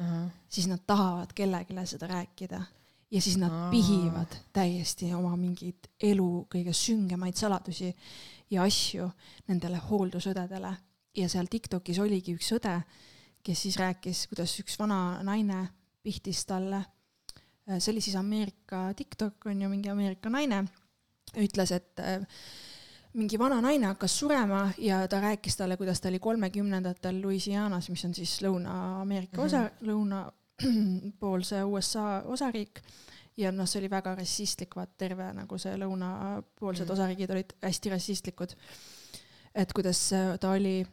uh, -huh. siis nad tahavad kellelegi seda rääkida ja siis nad Aa. pihivad täiesti oma mingeid elu kõige süngemaid saladusi ja asju nendele hooldusõdedele. ja seal Tiktokis oligi üks õde, kes siis rääkis, kuidas üks vana naine pihtis talle, see oli siis Ameerika Tiktok on ju, mingi Ameerika naine, ütles, et mingi vana naine hakkas surema ja ta rääkis talle, kuidas ta oli kolmekümnendatel Louisianas, mis on siis Lõuna-Ameerika osa mm, -hmm. Lõuna, (clears throat) poolse USA osariik ja noh, see oli väga rassistlik, vaat terve nagu see lõunapoolsed mm. osariigid olid hästi rassistlikud. et kuidas ta oli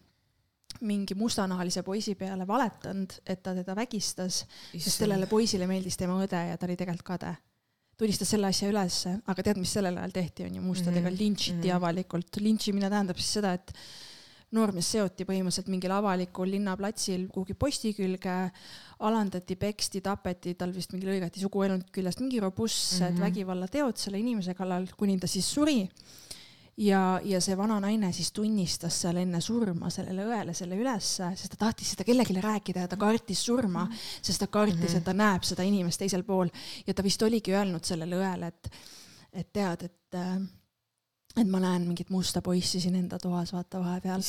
mingi mustanahalise poisi peale valetanud, et ta teda vägistas, sest sellele poisile meeldis tema õde ja ta oli tegelikult kade. Tunnistas selle asja ülesse, aga tead, mis sellel ajal tehti, on ju, mustadega mm -hmm. lintšiti mm -hmm. avalikult. lintšimine tähendab siis seda, et noormees seoti põhimõtteliselt mingil avalikul linnaplatsil kuhugi posti külge, alandati, peksti, tapeti, tal vist mingi lõigati suguelund küljest, mingi robustsed mm -hmm. vägivallateod selle inimese kallal, kuni ta siis suri ja, ja see vana naine siis tunnistas seal enne surma sellele õele selle ülesse, sest ta tahtis seda kellelegi rääkida ja ta kartis surma, sest ta kartis, et ta näeb seda inimest teisel pool. Ja ta vist oligi öelnud sellele õele, et, et tead, et äh, et ma näen mingit musta poissi siin enda toas, vaata vahepeal.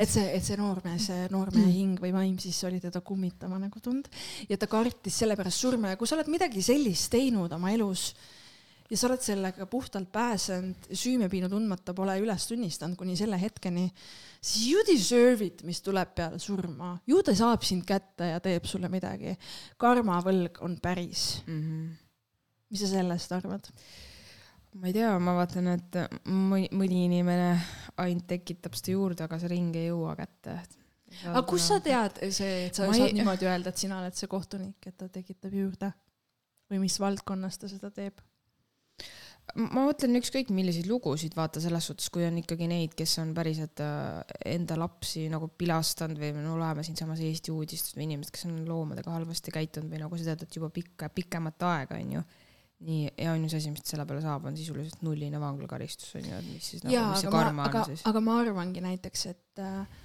et see, et see noormees, noormehe hing või vaim siis oli teda kummitama nagu tund. Ja ta kartis sellepärast surma. Ja kui sa oled midagi sellist teinud oma elus ja sa oled sellega puhtalt pääsenud, süümepiinu tundmata pole üles tunnistanud kuni selle hetkeni, siis you deserve it, mis tuleb peale surma. ju ta saab sind kätte ja teeb sulle midagi. karmavõlg on päris mm. -hmm. mis sa sellest arvad? ma ei tea, ma vaatan, et mõni, mõni inimene ainult tekitab seda juurde, aga see ring ei jõua kätte. aga kust sa tead see, et sa ma saad ei... niimoodi öelda, et sina oled see kohtunik, et ta tekitab juurde? või mis valdkonnas ta seda teeb? Ma mõtlen ükskõik milliseid lugusid, vaata selles suhtes, kui on ikkagi neid, kes on päriselt äh, enda lapsi nagu pilastanud või no oleme siinsamas Eesti uudistes või inimesed, kes on loomadega halvasti käitunud või nagu tead, et juba pikka, pikemat aega onju nii, ja ainus asi, mis selle peale saab, on sisuliselt nulline vanglakaristus onju, et mis siis nagu, mis see karma aga, on siis. aga ma arvangi näiteks, et äh,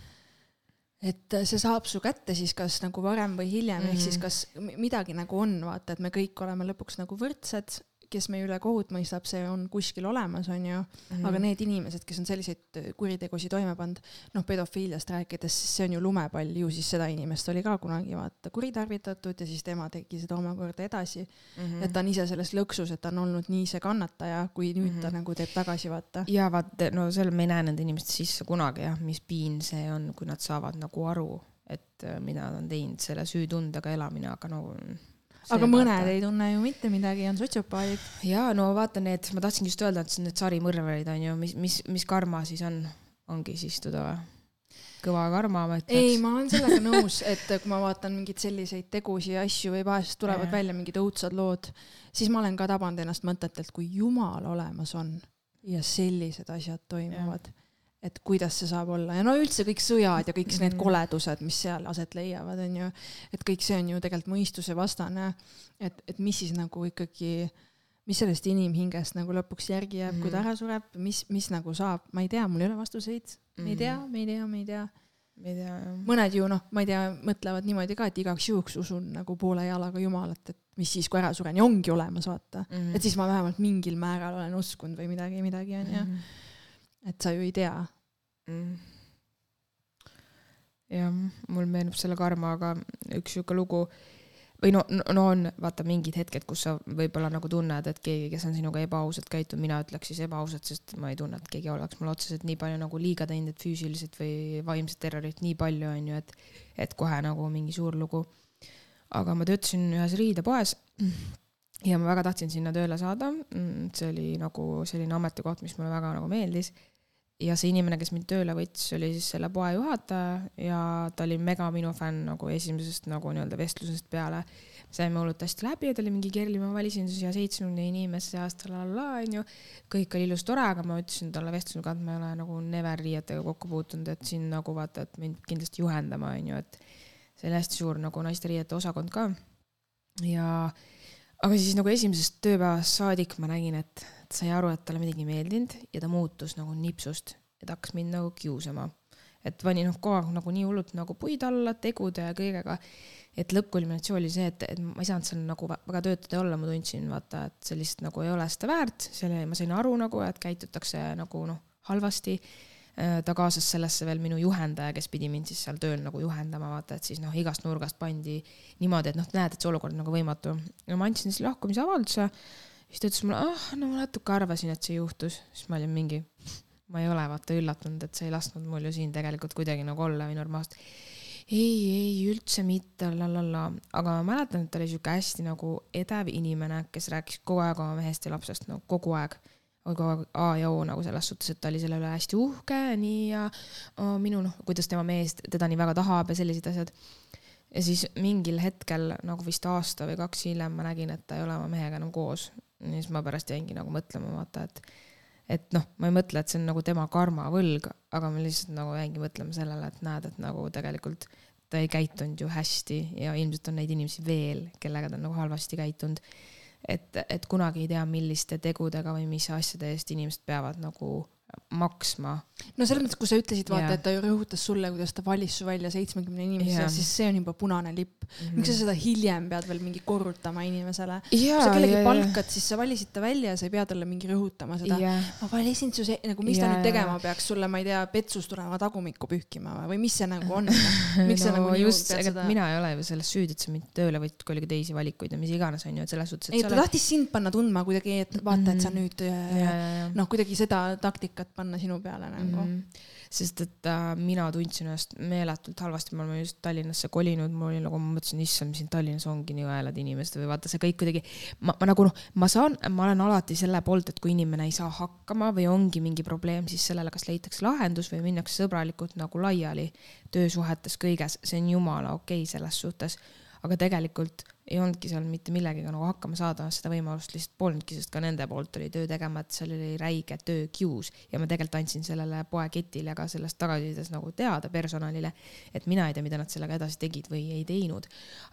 et see saab su kätte siis kas nagu varem või hiljem mm, -hmm. ehk siis mhm. kas midagi nagu on, vaata, et me kõik oleme lõpuks nagu võrdsed kes meie üle kohut mõistab, see on kuskil olemas, on ju mm. -hmm. aga need inimesed, kes on selliseid kuritegusid toime pannud, noh, pedofiiliast rääkides, siis see on ju lumepall, ju siis seda inimest oli ka kunagi vaata kuritarvitatud ja siis tema tegi seda omakorda edasi mm. -hmm. et ta on ise selles lõksus, et ta on olnud nii see kannataja, kui nüüd mm -hmm. ta mhm. nagu teeb tagasi, vaata. ja vaata, no seal me ei näe nende inimeste sisse kunagi jah, mis piin see on, kui nad saavad nagu aru, et äh, mida nad on teinud, selle süütundega elamine, aga no aga mõned vaata. ei tunne ju mitte midagi, on sotsiopaadid. ja no vaata need, ma tahtsingi just öelda, et need sarimõrvarid on ju, mis, mis, mis karma siis on, ongi siis istuda või? kõva karma, ma ütleks. ei, ma olen sellega nõus, et kui ma vaatan mingeid selliseid tegusid ja asju või vahest tulevad ja. välja mingid õudsad lood, siis ma olen ka tabanud ennast mõtetelt, kui jumal olemas on ja sellised asjad toimuvad et kuidas see saab olla ja no üldse kõik sõjad ja kõik mm need koledused, mis seal aset leiavad, on ju, et kõik see on ju tegelikult mõistusevastane. et, et mis siis nagu ikkagi, mis sellest inimhingest nagu lõpuks järgi jääb mm, -hmm. kui ta mhm. ära sureb, mis, mis nagu saab, ma ei tea, mul ei ole vastuseid mm, -hmm. me ei tea, me ei tea, me ei tea ma ei tea, jah. mõned ju noh, ma ei tea, mõtlevad niimoodi ka, et igaks juhuks usun nagu poole jalaga Jumalat, et mis siis, kui ära suren ja ongi olemas, vaata mm. -hmm. et siis ma vähemalt mingil määral olen uskunud või midagi, midagi onju mm -hmm et sa ju ei tea mm.. jah, mul meenub selle karmaga üks sihuke lugu või no, no on vaata mingid hetked, kus sa võib-olla nagu tunned, et keegi, kes on sinuga ebaausalt käitunud, mina ütleks siis ebaausalt, sest ma ei tunne, et keegi oleks mulle otseselt nii palju nagu liiga teinud, et füüsiliselt või vaimset terrorit nii palju on ju, et, et kohe nagu mingi suur lugu. aga ma töötasin ühes riidepoes ja ma väga tahtsin sinna tööle saada. see oli nagu selline ametikoht, mis mulle väga nagu meeldis ja see inimene, kes mind tööle võttis, oli siis selle poe juhataja ja ta oli mega minu fänn nagu esimesest nagu nii-öelda vestlusest peale. saime hullult hästi läbi ja ta oli mingi Kerlimaa välisesindus ja seitsmekümne inimese seas, onju. kõik oli ilus, tore, aga ma ütlesin talle vestlusega, et ma ei ole nagu never riietega kokku puutunud, et siin nagu vaata, et mind kindlasti juhendama, onju, et see oli hästi suur nagu naiste riiete osakond ka. ja, aga siis nagu esimesest tööpäevast saadik ma nägin, et sai aru, et talle midagi ei meeldinud ja ta muutus nagu nipsust ta hakkas mind nagu kiusama. et pani noh kogu aeg nagu nii hullult nagu puid alla tegude ja kõigega. et lõppkulminatsioon oli see, et, et ma ei saanud seal nagu väga töötada olla, ma tundsin vaata, et see lihtsalt nagu ei ole seda väärt, selle ma sain aru nagu, et käitutakse nagu noh, halvasti äh, ta kaasas sellesse veel minu juhendaja, kes pidi mind siis seal tööl nagu juhendama, vaata, et siis noh, igast nurgast pandi niimoodi, et noh, näed, et see olukord on nagu võimatu. ja ma andsin siis lahkumisavalduse siis ta ütles mulle, ah, no ma natuke arvasin, et see juhtus, siis ma olin mingi, ma ei ole vaata üllatunud, et sa ei lasknud mul ju siin tegelikult kuidagi nagu olla või normaalselt. ei, ei üldse mitte, la la la, aga ma mäletan, et ta oli sihuke hästi nagu edev inimene, kes rääkis kogu aeg oma mehest ja lapsest, no kogu aeg kogu aeg A ja O nagu selles suhtes, et ta oli selle üle hästi uhke, nii ja oh, minu noh, kuidas tema mees teda nii väga tahab ja sellised asjad. Ja siis mingil hetkel nagu vist aasta või kaks hiljem ma nägin, et ta ei ole oma mehega enam koos. ja siis ma pärast jäingi nagu mõtlema, vaata, et, et noh, ma ei mõtle, et see on nagu tema karmavõlg, aga ma lihtsalt nagu jäingi mõtlema sellele, et näed, et nagu tegelikult ta ei käitunud ju hästi ja ilmselt on neid inimesi veel, kellega ta on nagu halvasti käitunud et, et kunagi ei tea, milliste tegudega või mis asjade eest inimesed peavad nagu maksma. No selles mõttes, kui sa ütlesid, vaata yeah., et ta ju rõhutas sulle, kuidas ta valis su välja seitsmekümne inimese yeah., siis see on juba punane lipp mm. -hmm. miks sa seda hiljem pead veel mingi korrutama inimesele yeah,? kui sa kellegi yeah, palkad, siis sa valisid ta välja ja sa ei pea talle mingi rõhutama seda yeah.. ma valisin su see, nagu mis yeah, ta nüüd tegema yeah. peaks sulle, ma ei tea, petsus tulema tagumikku pühkima või, või mis see nagu on (laughs) miks no, sa nagu just, ega seda... mina ei ole ju selles süüdi, et sa mind tööle võtsid, kui oli ka teisi valikuid ja mis iganes, on ju, et selles suhtes, ei, ta oled... tahtis sind panna tundma kuidagi, et vaata, et sa mhm. nüüd yeah, noh, kuidagi seda taktikat panna sinu peale nagu mm. -hmm. sest et äh, mina tundsin ennast meeletult halvasti, me oleme just Tallinnasse kolinud, mul oli nagu, ma mõtlesin, issand, mis siin Tallinnas ongi nii õelad inimesed või vaata see kõik kuidagi, ma, ma nagu noh, ma saan, ma olen alati selle poolt, et kui inimene ei saa hakkama või ongi mingi probleem, siis sellele kas leitakse lahendus või minnakse sõbralikult nagu laiali töösuhetes kõiges, see on jumala okei okay selles suhtes aga tegelikult ei olnudki seal mitte millegagi nagu hakkama saada, seda võimalust lihtsalt polnudki, sest ka nende poolt oli töö tegemata, seal oli räige töökius ja ma tegelikult andsin sellele poeketile ka sellest tagasisides nagu teada personalile, et mina ei tea, mida nad sellega edasi tegid või ei teinud.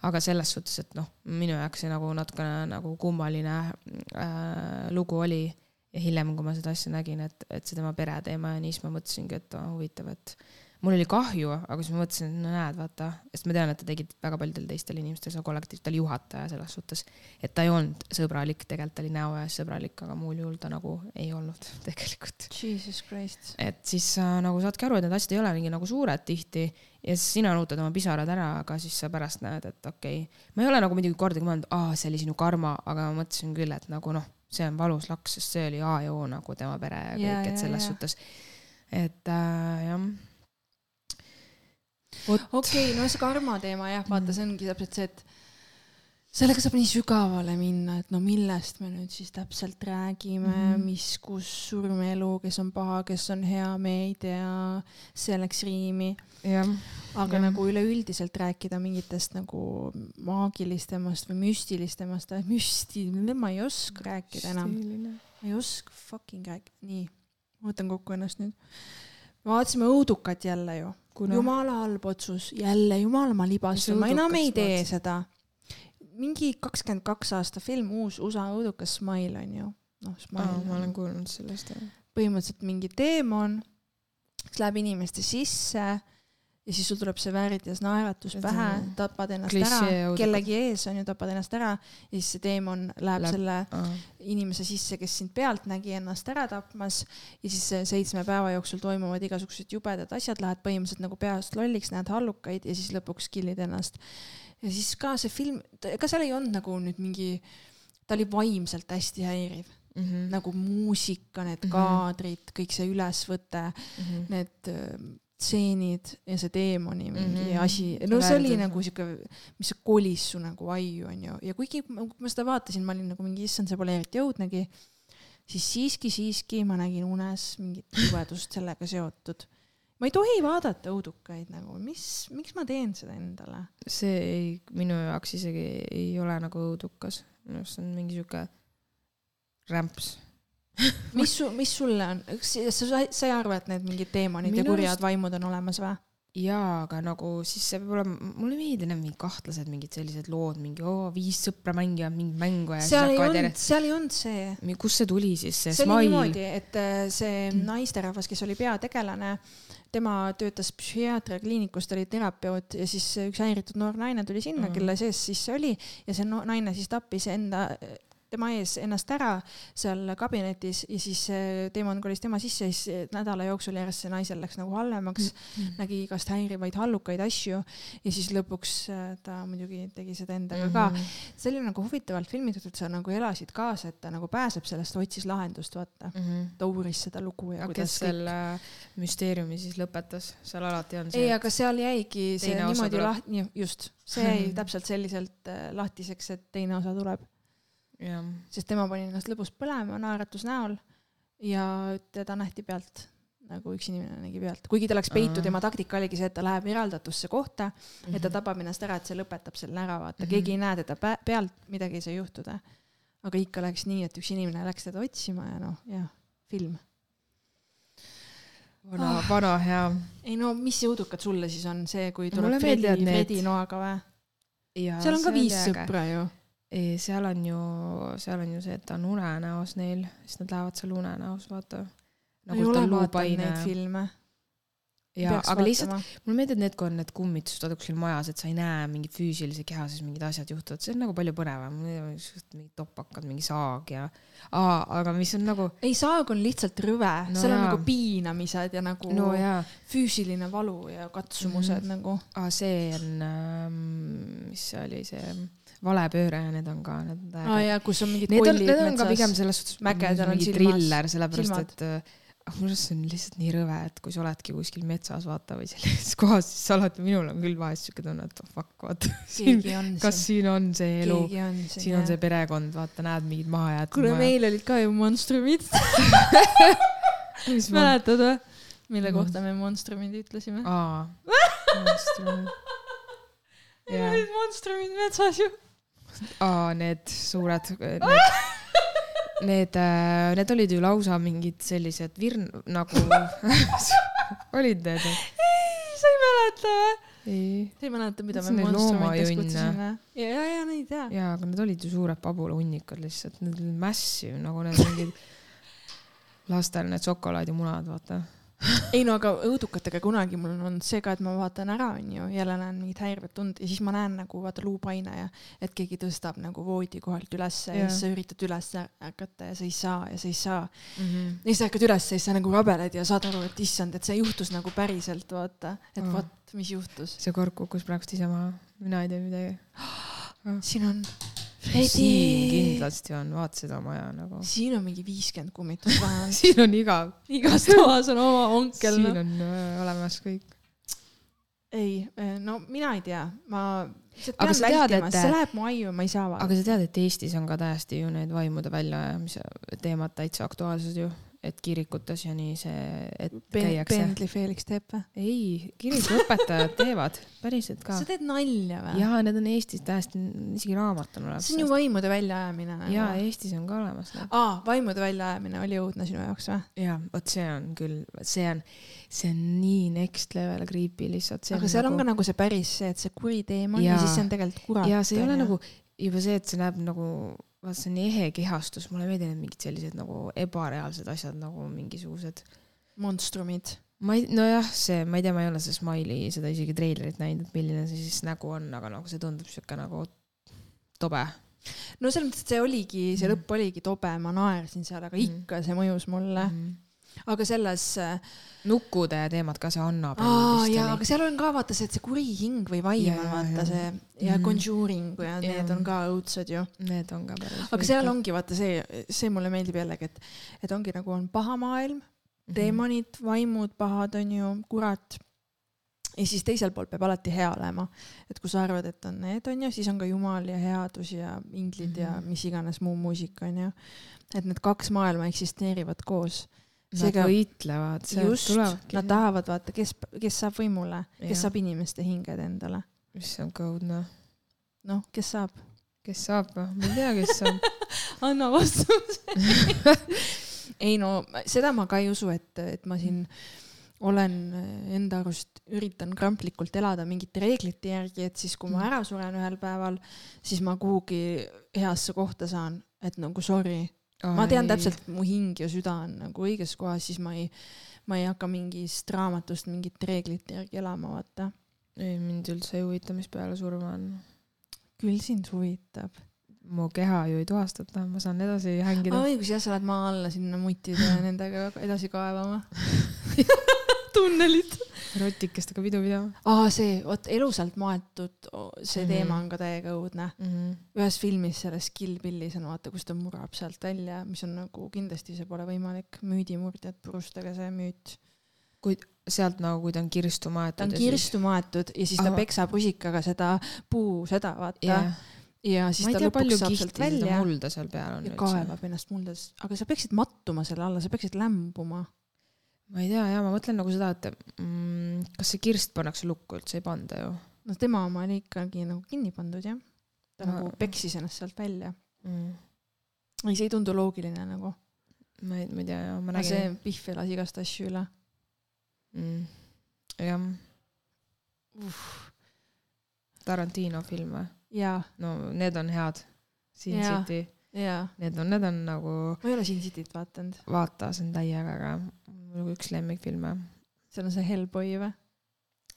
aga selles suhtes, et noh, minu jaoks see nagu natukene nagu kummaline äh, lugu oli ja hiljem, kui ma seda asja nägin, et, et see tema pereteema ja nii, siis ma mõtlesingi, et oh, huvitav, et mul oli kahju, aga siis ma mõtlesin, et no näed, vaata, sest ma tean, et ta tegi väga paljudel teistel inimestel seda kollektiivs, ta oli juhataja selles suhtes, et ta ei olnud sõbralik, tegelikult ta oli näo ees sõbralik, aga muul juhul ta nagu ei olnud (laughs) tegelikult. Jesus Christ. et siis sa nagu saadki aru, et need asjad ei ole mingi nagu suured tihti ja siis sina nutad oma pisarad ära, aga siis sa pärast näed, et okei okay., ma ei ole nagu muidugi kordagi mõelnud, aa, see oli sinu karma, aga ma mõtlesin küll, et nagu noh, see on valus laks, sest see oli A ja O nagu tema pere ja kõik, et selles ja, suhtes, et äh, jah okei okay,, no see karma teema jah, vaata, see ongi täpselt see, et sellega saab nii sügavale minna, et no millest me nüüd siis täpselt räägime mm, mis, kus surme elu, kes on paha, kes on hea, me ei tea, see läks riimi. aga ja. nagu üleüldiselt rääkida mingitest nagu maagilisemast või müstilisemast, müsti, ma ei oska rääkida enam. ma ei oska fucking rääkida, nii, ma võtan kokku ennast nüüd. vaatasime õudukat jälle ju Kuna... jumala halb otsus, jälle jumal, ma libastun, ma enam ei tee vaatsin. seda. mingi kakskümmend kaks aasta film, uus USA õudukas Smile on ju. noh, Smile. ma olen kuulnud sellest jah. põhimõtteliselt mingi teemon, kes läheb inimeste sisse ja siis sul tuleb see vääritias naeratus pähe, tapad ennast ära, kellegi ees on ju, tapad ennast ära ja siis see teemon läheb Läb, selle uh. inimese sisse, kes sind pealt nägi ennast ära tapmas ja siis seitsme päeva jooksul toimuvad igasugused jubedad asjad, lähed põhimõtteliselt nagu peast lolliks, näed hallukaid ja siis lõpuks kill'id ennast. ja siis ka see film, ega seal ei olnud nagu nüüd mingi, ta oli vaimselt hästi häiriv Mm -hmm. nagu muusika, need mm -hmm. kaadrid, kõik see ülesvõte mm, -hmm. need stseenid ja see teemoni mingi mm -hmm. asi, no see oli nagu sihuke, mis kolis su nagu aiu, onju, ja kuigi kui ma seda vaatasin, ma olin nagu mingi, issand, see pole eriti õudnegi, siis siiski, siiski ma nägin unes mingit jubedust sellega seotud. ma ei tohi vaadata õudukaid nagu, mis, miks ma teen seda endale? see ei, minu jaoks isegi ei ole nagu õudukas, minu arust see on mingi sihuke rämps (laughs) mis su, mis sulle on, sa, sa ei arva, et need mingid teemonid Minu ja kurjad arust... vaimud on olemas või? jaa, aga nagu siis see peab olema, mulle ei meeldi need mingid kahtlased mingid sellised lood, mingi oo, viis sõpra mängivad mingit mängu ja seal ei olnud, seal ei olnud see. kust see tuli siis, see, see smile? oli niimoodi, et äh, see naisterahvas, kes oli peategelane, tema töötas psühhiaatriakliinikus, ta oli terapeut ja siis üks häiritud noor naine tuli sinna mm., kelle sees siis see oli ja see no, naine siis tappis enda tema ees ennast ära seal kabinetis ja siis teemant kolis tema sisse ja siis nädala jooksul järjest see naisel läks nagu halvemaks mm, -hmm. nägi igast häirivaid hallukaid asju ja siis lõpuks äh, ta muidugi tegi seda endaga mm -hmm. ka. see oli nagu huvitavalt filmitud, et sa nagu elasid kaasa, et ta nagu pääseb sellest, otsis lahendust, vaata mm. -hmm. ta uuris seda lugu ja, kuidas selle müsteeriumi siis lõpetas, seal alati on see. ei, aga seal jäigi see niimoodi lahti, just, see jäi täpselt selliselt äh, lahtiseks, et teine osa tuleb sest tema pani ennast lõbus põlema naeratus näol ja teda nähti pealt nagu üks inimene nägi pealt, kuigi ta läks peitu, tema taktika oligi see, et ta läheb eraldatusse kohta mm, -hmm. et ta mhm. tapab ennast ära, et see lõpetab selle ära, vaata mm, -hmm. keegi ei näe teda pealt, midagi ei saa juhtuda. aga ikka läks nii, et üks inimene läks teda otsima ja noh, jah, film. vana oh., vana hea. ei no mis jõudukad sulle siis on see, kui tuleb Fredi, Fredi noaga või? seal on ka viis sõpra ju seal on ju, seal on ju see, et ta on unenäos neil, siis nad lähevad seal unenäos, vaata. Nagu vaadanud neid filme ja, aga lihtsalt mulle meeldivad need, kui on need kummitused vaata kuskil majas, et sa ei näe mingit füüsilise keha sees mingid asjad juhtuvad, see on nagu palju põnevam, mingid topakad, mingi saag ja, aga mis on nagu. ei, saag on lihtsalt rõve no,, seal on nagu piinamised ja nagu no, füüsiline valu ja katsumused mm. nagu. aa, see on ähm,, mis see oli, see valepööre ja need on ka need. aa jaa, kus on mingid kollid metsas. Need on ka pigem selles suhtes. mägedel on silmas. triller, sellepärast silmad. et äh, minu arust see on lihtsalt nii rõve, et kui sa oledki kuskil metsas vaata või sellises (laughs) kohas, siis alati minul on küll vahest siuke tunne, et oh fuck, vaata. kas siin on see elu, siin on see perekond, vaata, näed mingid mahajäetud. kuule, meil olid ka ju monstrumid (laughs) mäletad või? mille kohta me monstrumid ütlesime? aa, monstrumid. (laughs) meil olid monstrumid metsas ju. Aa, need suured need (laughs) Need, äh, need olid ju lausa mingid sellised virn nagu (laughs) olid need? ei, sa ei mäleta või? ei. sa ei mäleta, mida me monstrumitest kutsusime? ja, ja, ja neid ja. jaa, aga need olid ju suured pabulahunnikud lihtsalt, need olid massive nagu need mingid (laughs) lastel need šokolaadimunad, vaata (laughs) ei no aga õudukatega kunagi mul on olnud see ka, et ma vaatan ära, onju, jälle näen mingit häirivat tund ja siis ma näen nagu vaata luupaine ja et keegi tõstab nagu voodi kohalt ülesse ja, ja siis sa üritad üles ärgata ja sa ei saa ja sa ei saa mm. -hmm. ja siis ärkad üles ja siis sa nagu rabeled ja saad aru, et issand, et see juhtus nagu päriselt, vaata, et oh. vot, mis juhtus. see kork kukkus praegust ise maha, mina ei tea midagi oh.. siin on siin kindlasti on, vaata seda maja nagu. (laughs) siin on mingi viiskümmend kummitust (laughs) vähemalt siin on igav. igas (laughs) toas on oma onkel. siin no. on äh, olemas kõik. ei, äh, no mina ei tea, ma. aga sa tead, et. see läheb mu aiu, ma ei saa vaadata. aga sa tead, et Eestis on ka täiesti ju need vaimude väljaajamise teemad täitsa aktuaalsed ju et kirikutes ja nii see, et ben, käiakse. Bentley Felix teeb või? ei, kirikuõpetajad teevad, päriselt ka. sa teed nalja või? jaa, need on Eestis täiesti, isegi raamat on olemas. see on ju vaimude väljaajamine nagu. jaa, Eestis on ka olemas. aa, vaimude väljaajamine oli õudne sinu jaoks või? jaa, vot see on küll, see on, see on nii next level creepy lihtsalt. aga seal nagu... on ka nagu see päris see, et see kuri teema ja, ja siis see on tegelikult kurat. jaa, see ei ole nagu juba see, et see näeb nagu vaat see on ehe kehastus, mulle meeldivad mingid sellised nagu ebareaalsed asjad nagu mingisugused. monstrumid. ma ei, nojah, see, ma ei tea, ma ei ole see Smile'i seda isegi treilerit näinud, et milline see siis nägu on, aga nagu see tundub siuke nagu tobe. no selles mõttes, et see oligi, see mm. lõpp oligi tobe, ma naersin seal, aga mm. ikka see mõjus mulle mm aga selles äh, nukkude teemad ka, see annab. aa jaa, aga seal on ka vaata see, et see kuri hing või vaim on vaata see ja mm. Conjuring ja need ja. on ka õudsed ju. Need on ka päris. aga seal ongi vaata see, see mulle meeldib jällegi, et, et ongi nagu on paha maailm mm, -hmm. teemonid, vaimud, pahad on ju, kurat. ja siis teisel pool peab alati hea olema, et kui sa arvad, et on need on ju, siis on ka jumal ja headus ja inglid mm -hmm. ja mhm. mis iganes muu muusika on ju. et need kaks maailma eksisteerivad koos Seega, nad võitlevad, sealt tulevadki. Nad tahavad vaata, kes, kes saab võimule, kes ja. saab inimeste hinged endale. issand, kui õudne. noh, kes saab? kes saab, noh, ma ei tea, kes saab (laughs) anna vastuse (laughs) ei no seda ma ka ei usu, et, et ma siin olen enda arust, üritan kramplikult elada mingite reeglite järgi, et siis, kui ma mm. ära suren ühel päeval, siis ma kuhugi heasse kohta saan, et nagu sorry. Ma tean täpselt, mu hing ja süda on nagu õiges kohas, siis ma ei, ma ei hakka mingist raamatust mingite reeglite järgi elama, vaata. ei, mind üldse ei huvita, mis peale surma on. küll sind huvitab. mu keha ju ei tuhastata, ma saan edasi hängida. õigus jah, sa lähed maa alla sinna mutide ja nendega edasi kaevama (laughs) (laughs) tunnelit. rotikestega pidu pidama. aa, see, vot elusalt maetud, see mm -hmm. teema on ka täiega õudne mm. -hmm. ühes filmis, selles Kill Billis on vaata, kus ta murrab sealt välja, mis on nagu kindlasti see pole võimalik, müüdimurdjad, purustage see müüt. kuid sealt nagu, kui ta on kirstu maetud. ta on kirstu maetud ja siis ta Aha. peksab rusikaga seda puu, seda vaata yeah ja siis ta tea, lõpuks saab sealt välja. mulda seal peal on. ja kaevab ennast muldas, aga sa peaksid mattuma selle alla, sa peaksid lämbuma. Ma ei tea ja ma mõtlen nagu seda, et mm, kas see kirst pannakse lukku üldse, ei panda ju. no tema oma oli ikkagi nagu kinni pandud jah. ta ma... nagu peksis ennast sealt välja mm.. ei, see ei tundu loogiline nagu. ma ei, ma ei tea jah, ma nägin. see Pihv elas igast asju üle mm.. jah. Tarantino film või? no need on head. Sin ja. City. Need on, need on nagu. ma ei ole Sin Cityt vaadanud. vaata, see on täiega äge. mul üks lemmikfilme. seal on see Hellboy või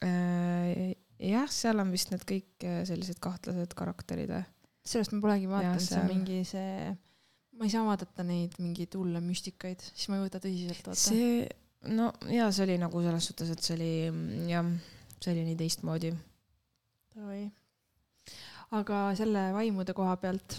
äh,? jah, seal on vist need kõik äh, sellised kahtlased karakterid. sellest ma polegi vaadanud, see on mingi see, ma ei saa vaadata neid mingeid hulle müstikaid, siis ma ei võta tõsiselt vaata. see, no ja see oli nagu selles suhtes, et see oli jah, see oli nii teistmoodi. Davai aga selle vaimude koha pealt,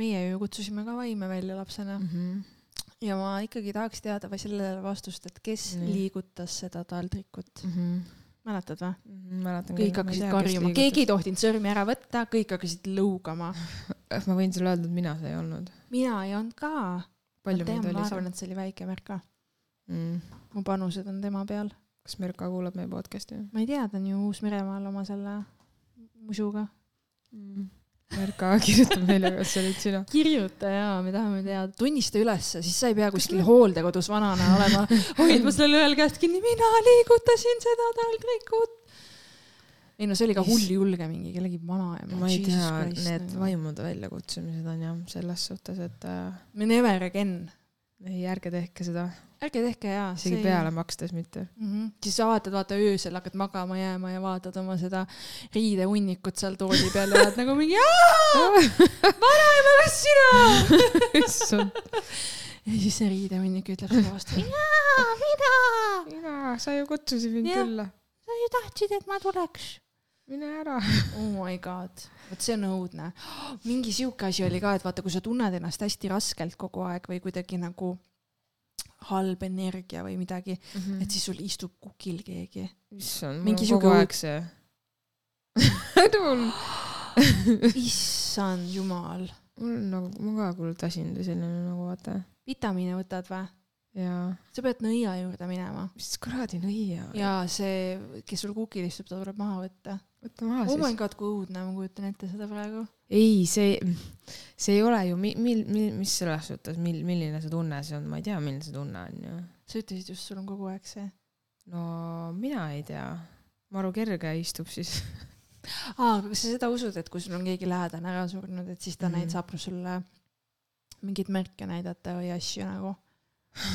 meie ju kutsusime ka vaime välja lapsena mm. -hmm. ja ma ikkagi tahaks teada või sellele vastust, et kes mm. liigutas seda taldrikut mm. -hmm mäletad või mm? -hmm, mäletan kõik hakkasid karjuma, keegi ei tohtinud sõrmi ära võtta, kõik hakkasid lõugama (laughs) ma võin sulle öelda, et mina see ei olnud. mina ei olnud ka. palju meid oli seal? ma arvan, et see oli väike Merka mm.. mu panused on tema peal. kas Merka kuulab meie podcast'i? ma ei tea, ta on ju Uus-Meremaal oma selle musuga mm.. Erka (laughs) kirjutab meile, kas see olid sina. kirjuta jaa, me tahame teada, tunnista ülesse, siis sa ei pea kuskil hooldekodus vanana olema, (laughs) hoidma sellel ühel käest kinni, mina liigutasin seda taldrikut. ei no see oli ka hull julge mingi kellegi vanaema. ma ei tea, need nagu. vaimude väljakutsumised on jah, selles suhtes, et äh.... Never again. Ei, ärge tehke seda ärge tehke jaa. isegi see... peale makstes mitte mm. -hmm. siis sa vaatad, vaata öösel hakkad magama jääma ja vaatad oma seda riidehunnikut seal tooli peal ja oled nagu mingi vanaema, kas sina (laughs) issand. ja siis see riidehunnik ütleb sulle vastu. mina, mina. mina, sa ju kutsusid mind ja. külla. sa ju tahtsid, et ma tuleks mine ära. oh my god, vot see on õudne. mingi sihuke asi oli ka, et vaata, kui sa tunned ennast hästi raskelt kogu aeg või kuidagi nagu halb energia või midagi mm, -hmm. et siis sul istub kukil keegi. issand, mul on kogu aeg see (laughs) (gasps) issand jumal. mul on nagu, ma ka kuule tasin selline nagu vaata. vitamiine võtad või? jaa. sa pead nõia juurde minema. mis kuradi nõia? jaa, see, kes sul kukil istub, ta tuleb maha võtta. Võta maha siis. oh my god, kui õudne, ma kujutan ette seda praegu. ei, see, see ei ole ju, mil, mil, mis selles suhtes, mil, milline see tunne see on, ma ei tea, milline see tunne on ju. sa ütlesid just, sul on kogu aeg see. no mina ei tea. maru kerge istub siis aa, aga kas sa seda usud, et kui sul on keegi lähedane ära surnud, et siis ta mm näit-, saab sulle mingeid märke näidata või asju nagu?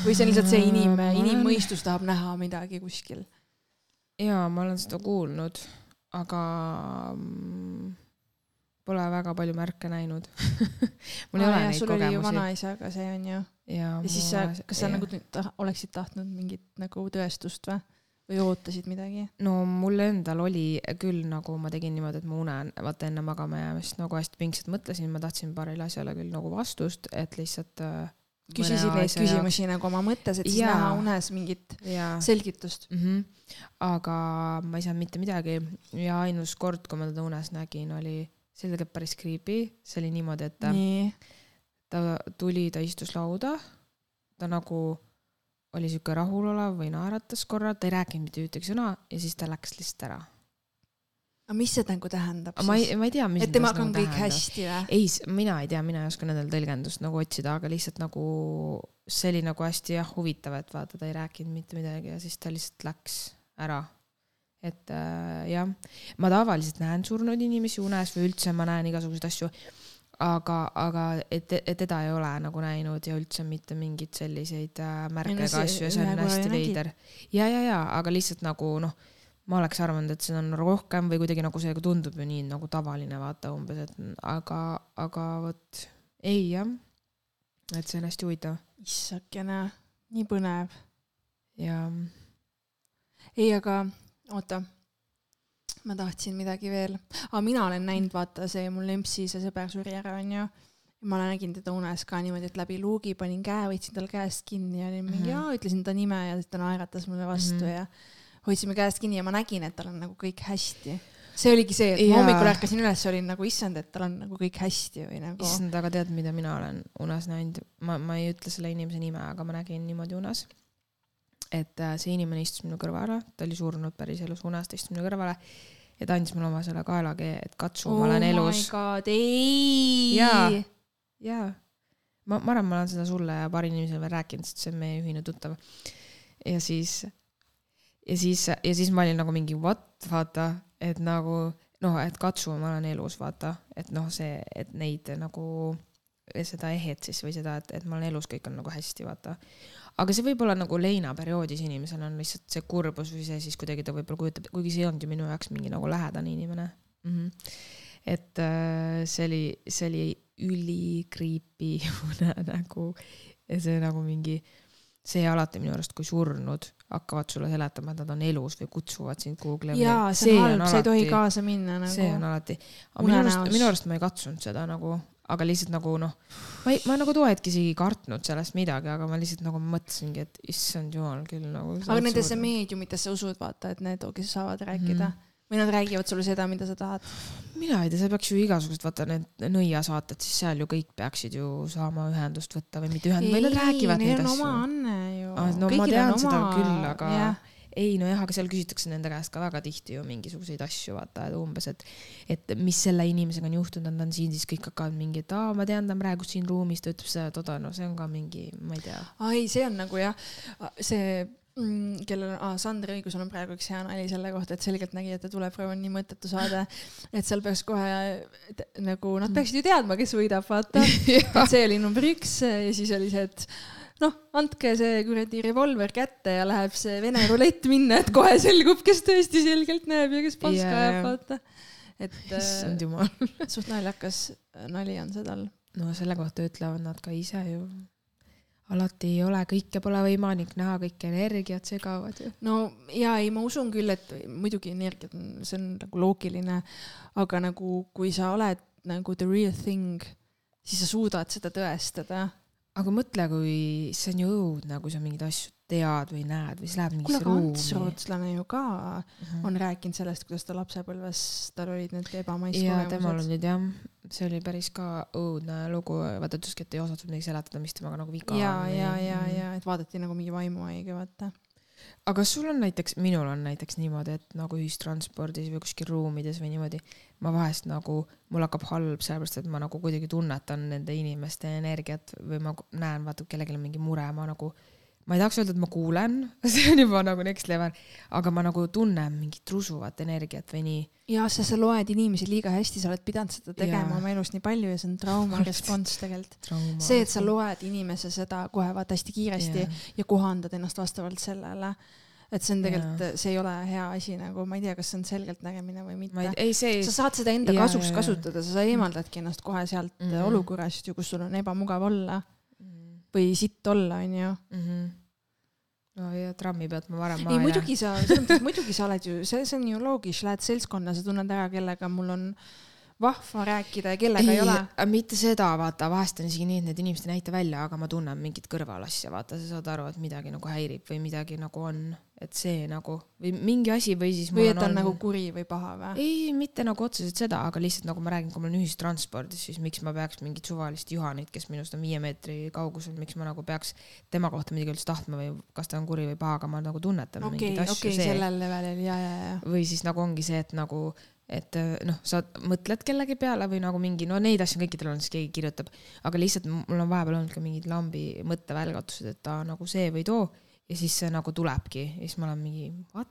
või see on lihtsalt see inim, inimmõistus tahab näha midagi kuskil? jaa, ma olen seda kuulnud, aga mm, pole väga palju märke näinud (laughs) mul ei ole neid sul kogemusi. vanaisaga see on ju. ja, ja siis sa, kas sa ja. nagu ta, oleksid tahtnud mingit nagu tõestust või? või ootasid midagi? no mul endal oli küll nagu ma tegin niimoodi, et ma unen, vaata enne magama jäämist nagu hästi pingsalt mõtlesin, ma tahtsin paarile asjale küll nagu vastust, et lihtsalt äh, küsisid neid küsimusi jaoks. nagu oma mõttes, et siis ja. näha unes mingit ja. selgitust mm. -hmm. aga ma ei saanud mitte midagi ja ainus kord, kui ma teda unes nägin, oli, see oli tegelikult päris creepy, see oli niimoodi, et ta, ta tuli, ta istus lauda, ta nagu oli sihuke rahulolev või naeratas korra, ta ei rääkinud mitte ühtegi sõna ja siis ta läks lihtsalt ära aga mis see nagu tähendab siis? ma ei, ma ei tea, mis et temaga on nagu kõik tähendab. hästi või? ei, mina ei tea, mina ei oska nendel tõlgendust nagu otsida, aga lihtsalt nagu see oli nagu hästi jah, huvitav, et vaata, ta ei rääkinud mitte midagi ja siis ta lihtsalt läks ära. et äh, jah, ma tavaliselt näen surnud inimesi unes või üldse ma näen igasuguseid asju, aga, aga et, et teda ei ole nagu näinud ja üldse mitte mingeid selliseid äh, märke ega asju ja see on hästi veider. ja, ja, ja, aga lihtsalt nagu noh ma oleks arvanud, et seda on rohkem või kuidagi nagu see tundub ju nii nagu tavaline, vaata umbes, et aga, aga vot ei jah. et see on hästi huvitav. issakene, nii põnev. jaa. ei, aga oota, ma tahtsin midagi veel ah,, mina olen näinud, vaata see mul Lempsi, see sõber suri ära, onju ma nägin teda unes ka niimoodi, et läbi luugi panin käe, võtsin tal käest kinni ja olin mingi mm -hmm. jaa, ütlesin ta nime ja ta naeratas mulle vastu mm -hmm. ja hoidsime käest kinni ja ma nägin, et tal on nagu kõik hästi. see oligi see, et ja. ma hommikul ärkasin üles, olin nagu issand, et tal on nagu kõik hästi või nagu. issand, aga tead, mida mina olen unes näinud, ma, ma ei ütle selle inimese nime, aga ma nägin niimoodi unes. et äh, see inimene istus minu kõrvale, ta oli surnud päriselus unes, ta istus minu kõrvale ja ta andis mulle oma selle kaelakee, et katsu oh, ma olen elus. oh my god, ei. jaa, jaa. ma, ma arvan, ma olen seda sulle ja paari inimesele veel rääkinud, sest see on meie ühine tuttav. ja siis ja siis, ja siis ma olin nagu mingi what, vaata, et nagu noh, et katsu, ma olen elus, vaata, et noh, see, et neid nagu seda ehet siis või seda, et, et ma olen elus, kõik on nagu hästi, vaata. aga see võib olla nagu leinaperioodis inimesel on lihtsalt see kurbus või see siis kuidagi ta võib-olla kujutab, kuigi see ei olnud ju minu jaoks mingi nagu lähedane inimene mm. -hmm. et äh, see oli, see oli üli creepy unenägu (laughs) ja see nagu mingi see alati minu arust, kui surnud hakkavad sulle seletama, et nad on elus või kutsuvad sind kuhugi. jaa, see on halb, sa ei tohi kaasa minna nagu. see on alati, aga minu arust, minu arust ma ei katsunud seda nagu, aga lihtsalt nagu noh, ma ei, ma nagu too hetk isegi ei kartnud sellest midagi, aga ma lihtsalt nagu mõtlesingi, et issand jumal küll nagu. aga nendesse meediumitesse usud, vaata, et need, kes saavad rääkida mm. -hmm või nad räägivad sulle seda, mida sa tahad? mina ei tea, see peaks ju igasugused, vaata need nõiasaated, siis seal ju kõik peaksid ju saama ühendust võtta või mitte ühendust, või nad räägivad neid asju. oma anne ju ah,. no Kõigil ma tean oma... seda küll, aga yeah. ei nojah, aga seal küsitakse nende käest ka väga tihti ju mingisuguseid asju, vaata, et umbes, et, et mis selle inimesega on juhtunud, nad on siin, siis kõik hakkavad mingi, et aa, ma tean, ta on praegu siin ruumis, ta ütleb seda, toda, no see on ka mingi, ma ei tea. aa ei, see on nagu jah, see mm,. kellel on ah,, Sandri õigusel on praegu üks hea nali selle kohta, et selgeltnägijate tuleproov on nii mõttetu saade, et seal peaks kohe nagu nad peaksid ju teadma, kes võidab, vaata (laughs) et see oli number üks ja siis oli see, et noh, andke see kuradi revolver kätte ja läheb see vene rulett minna, et kohe selgub, kes tõesti selgelt näeb ja kes paska ajab yeah., vaata. et. (laughs) issand jumal suht naljakas nali on see tal. no selle kohta ütlevad nad ka ise ju alati ei ole, kõike pole võimalik näha, kõik energiat segavad ju. no ja ei, ma usun küll, et muidugi energiat on, see on nagu loogiline, aga nagu kui sa oled nagu the real thing, siis sa suudad seda tõestada. Aga mõtle, kui see on ju õudne, kui sa mingeid asju tead või näed või siis läheb mingisse ruumi. Ants Rootslane ju ka mm -hmm. on rääkinud sellest, kuidas ta lapsepõlves, tal olid need ebamaised kogemused. temal olid jah, see oli päris ka õudne lugu, vaata ütleski, et ei osatud midagi seletada, mis temaga nagu viga ja, on. ja, ja, ja et vaadati nagu mingi vaimuhaige, vaata aga kas sul on näiteks, minul on näiteks niimoodi, et nagu ühistranspordis või kuskil ruumides või niimoodi, ma vahest nagu, mul hakkab halb, sellepärast et ma nagu kuidagi tunnetan nende inimeste energiat või ma näen, vaata, kellelgi on mingi mure, ma nagu ma ei tahaks öelda, et ma kuulen, (laughs) see on juba nagu next level, aga ma nagu tunnen mingit rusuvat energiat või nii. jah, sest sa loed inimesi liiga hästi, sa oled pidanud seda tegema ja. oma elus nii palju ja see on trauma response tegelikult. (laughs) see, et sa loed inimese seda kohe vaata hästi kiiresti ja. ja kohandad ennast vastavalt sellele et see on tegelikult, see ei ole hea asi nagu, ma ei tea, kas see on selgeltnägemine või mitte. ei, see. sa saad seda enda ja, kasuks ja, kasutada, sa eemaldadki ennast kohe sealt mm -hmm. olukorrast ju, kus sul on ebamugav olla või sitt olla, onju mm. -hmm. no ja trammi pealt ma varem ei, muidugi sa, selles mõttes muidugi sa oled ju, see, see on ju loogiline, lähed seltskonda, sa tunned ära, kellega mul on vahva rääkida ja kellega ei, ei ole. mitte seda, vaata, vahest on isegi nii, et need inimesed ei näita välja, aga ma tunnen mingit kõrvalasja, vaata, sa saad aru, et midagi nagu häirib või midagi nagu on et see nagu või mingi asi või siis. või et on olnud... nagu kuri või paha või? ei, mitte nagu otseselt seda, aga lihtsalt nagu ma räägin, kui ma olen ühistranspordis, siis miks ma peaks mingit suvalist Juhanit, kes minust on viie meetri kaugusel, miks ma nagu peaks tema kohta midagi üldse tahtma või kas ta on kuri või paha, aga ma nagu tunnetan okay, mingeid asju. okei okay,, sellel levelil ja, ja, ja. või siis nagu ongi see, et nagu et noh, sa mõtled kellegi peale või nagu mingi, no neid asju on kõikidel olnud, siis keegi kirjutab, aga lihtsalt mul on vahepeal olnud ka mingid lambi mõttevälgatused, et aa nagu see või too ja siis see nagu tulebki ja siis ma olen mingi what?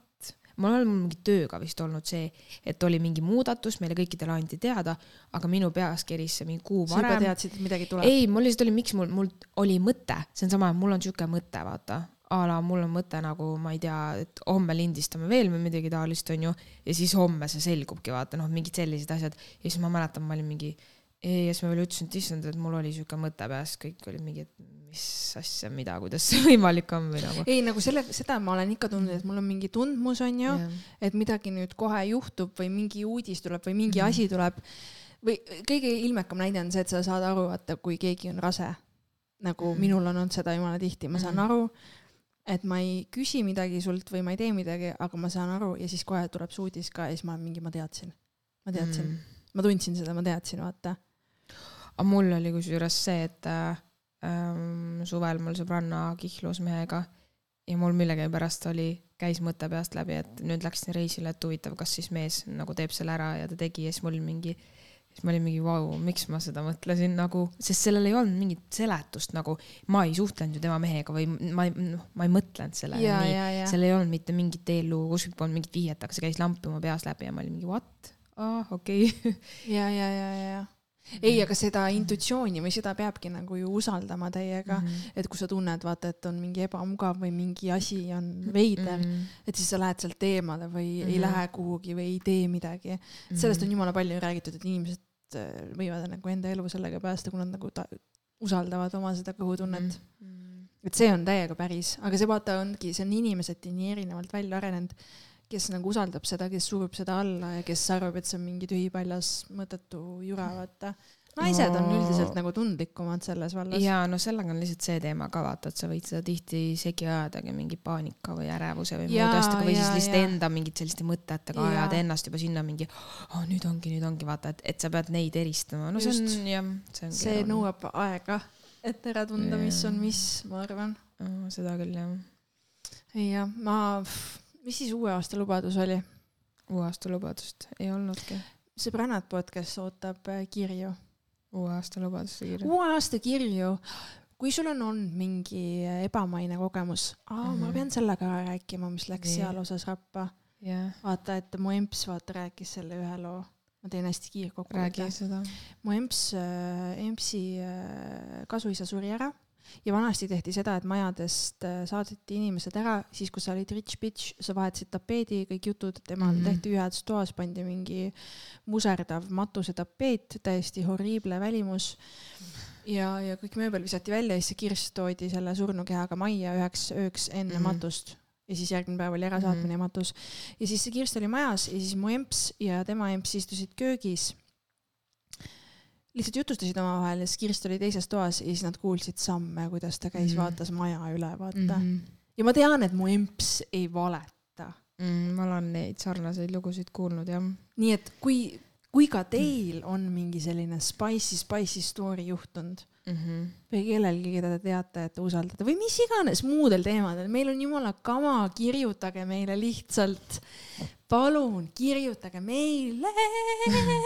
mul on mingi tööga vist olnud see, et oli mingi muudatus, meile kõikidele anti teada, aga minu peas keris see mingi kuu varem. sa juba teadsid, et midagi tuleb? ei, mul lihtsalt oli, miks mul, mul oli mõte, see on sama, mul on sihuke mõte, vaata, a la mul on mõte nagu, ma ei tea, et homme lindistame veel või midagi taolist, onju. ja siis homme see selgubki, vaata noh, mingid sellised asjad. ja siis ma mäletan, ma olin mingi, ja siis ma veel ütlesin, et issand, et mul oli siuke mõte peas, kõik olid mingi, et mis asja, mida, kuidas see (laughs) võimalik on või nagu. ei, nagu selle, seda ma olen ikka tundnud, et mul on mingi tundmus, onju et midagi nüüd kohe juhtub või mingi uudis tuleb või mingi mm -hmm. asi tuleb. või kõige ilmekam näide on see, et sa saad aru, vaata, kui keegi on rase. nagu mm -hmm. minul on olnud seda jumala tihti, ma saan mm -hmm. aru et ma ei küsi midagi sult või ma ei tee midagi, aga ma saan aru ja siis kohe tuleb see uudis ka ja siis ma olen mingi, ma teadsin, ma teadsin mm., ma tundsin seda, ma teadsin, vaata. aga mul oli kusjuures see, et äh, suvel mul sõbranna kihlus mehega ja mul millegipärast oli, käis mõte peast läbi, et nüüd läksin reisile, et huvitav, kas siis mees nagu teeb selle ära ja ta tegi ja siis mul mingi siis ma olin mingi vau, miks ma seda mõtlesin nagu, sest sellel ei olnud mingit seletust nagu, ma ei suhtlenud ju tema mehega või ma ei, noh, ma ei mõtlenud sellele nii, seal ei olnud mitte mingit eellugu, kuskilt polnud mingit vihjet, aga see käis lampi oma peas läbi ja ma olin mingi what, aa ah, okei okay. ja, ja, ja, ja ei, aga seda intuitsiooni või seda peabki nagu ju usaldama täiega mm, -hmm. et kui sa tunned, vaata, et on mingi ebamugav või mingi asi on veider mm, -hmm. et siis sa lähed sealt eemale või mm -hmm. ei mhm. lähe kuhugi või ei tee midagi sellest on jumala palju räägitud, et inimesed võivad nagu enda elu sellega päästa, kui nad nagu ta, usaldavad oma seda kõhutunnet mm. -hmm. et see on täiega päris, aga see vaata ongi, see on inimeseti nii erinevalt välja arenenud kes nagu usaldab seda, kes surub seda alla ja kes arvab, et see on mingi tühipaljas mõttetu jura, vaata. Naised no. on üldiselt nagu tundlikumad selles vallas. ja no sellega on lihtsalt see teema ka vaata, et sa võid seda tihti segi ajadagi mingi paanika või ärevuse või muude asjadega või siis lihtsalt ja. enda mingite selliste mõtetega ajada ennast juba sinna mingi oh,, nüüd ongi, nüüd ongi vaata, et, et sa pead neid eristama, no Just. see on jah, see on. see nõuab aega, et ära tunda, mis on mis, ma arvan oh,. seda küll jah. jah, ma mis siis uue aasta lubadus oli? uue aasta lubadust ei olnudki. sõbrannad podcast ootab äh, kirju. Uue aasta lubaduste kirju. uue aasta kirju. kui sul on olnud mingi äh, ebamaine kogemus, aa mm, -hmm. ma mhm. pean selle ka rääkima, mis läks yeah. seal osas rappa yeah.. vaata, et mu emps vaata rääkis selle ühe loo ma teen hästi kiirkokkuvõtte. mu emps, äh, empsi kasuisa suri ära ja vanasti tehti seda, et majadest äh, saadeti inimesed ära, siis kui sa olid rich bitch, sa vahetasid tapeedi, kõik jutud, temal mm -hmm. tehti ühes toas, pandi mingi muserdav matusetapeet, täiesti horriible välimus. ja, ja kõik mööbel visati välja ja siis see kirss toodi selle surnukehaga majja üheks ööks enne mm -hmm. matust ja siis järgmine päev oli ärasaatmine mm -hmm. ja matus. ja siis see kirst oli majas ja siis mu emps ja tema emps istusid köögis lihtsalt jutustasid omavahel ja siis Kirst oli teises toas ja siis nad kuulsid samme, kuidas ta käis mm, -hmm. vaatas maja üle, vaata mm. -hmm. ja ma tean, et mu emps ei valeta mm,. ma olen neid sarnaseid lugusid kuulnud, jah. nii et kui, kui ka teil on mingi selline spicy, spicy story juhtunud mm -hmm. või kellelgi, keda te teate, et te usaldate või mis iganes muudel teemadel, meil on jumala kama, kirjutage meile lihtsalt palun kirjutage meile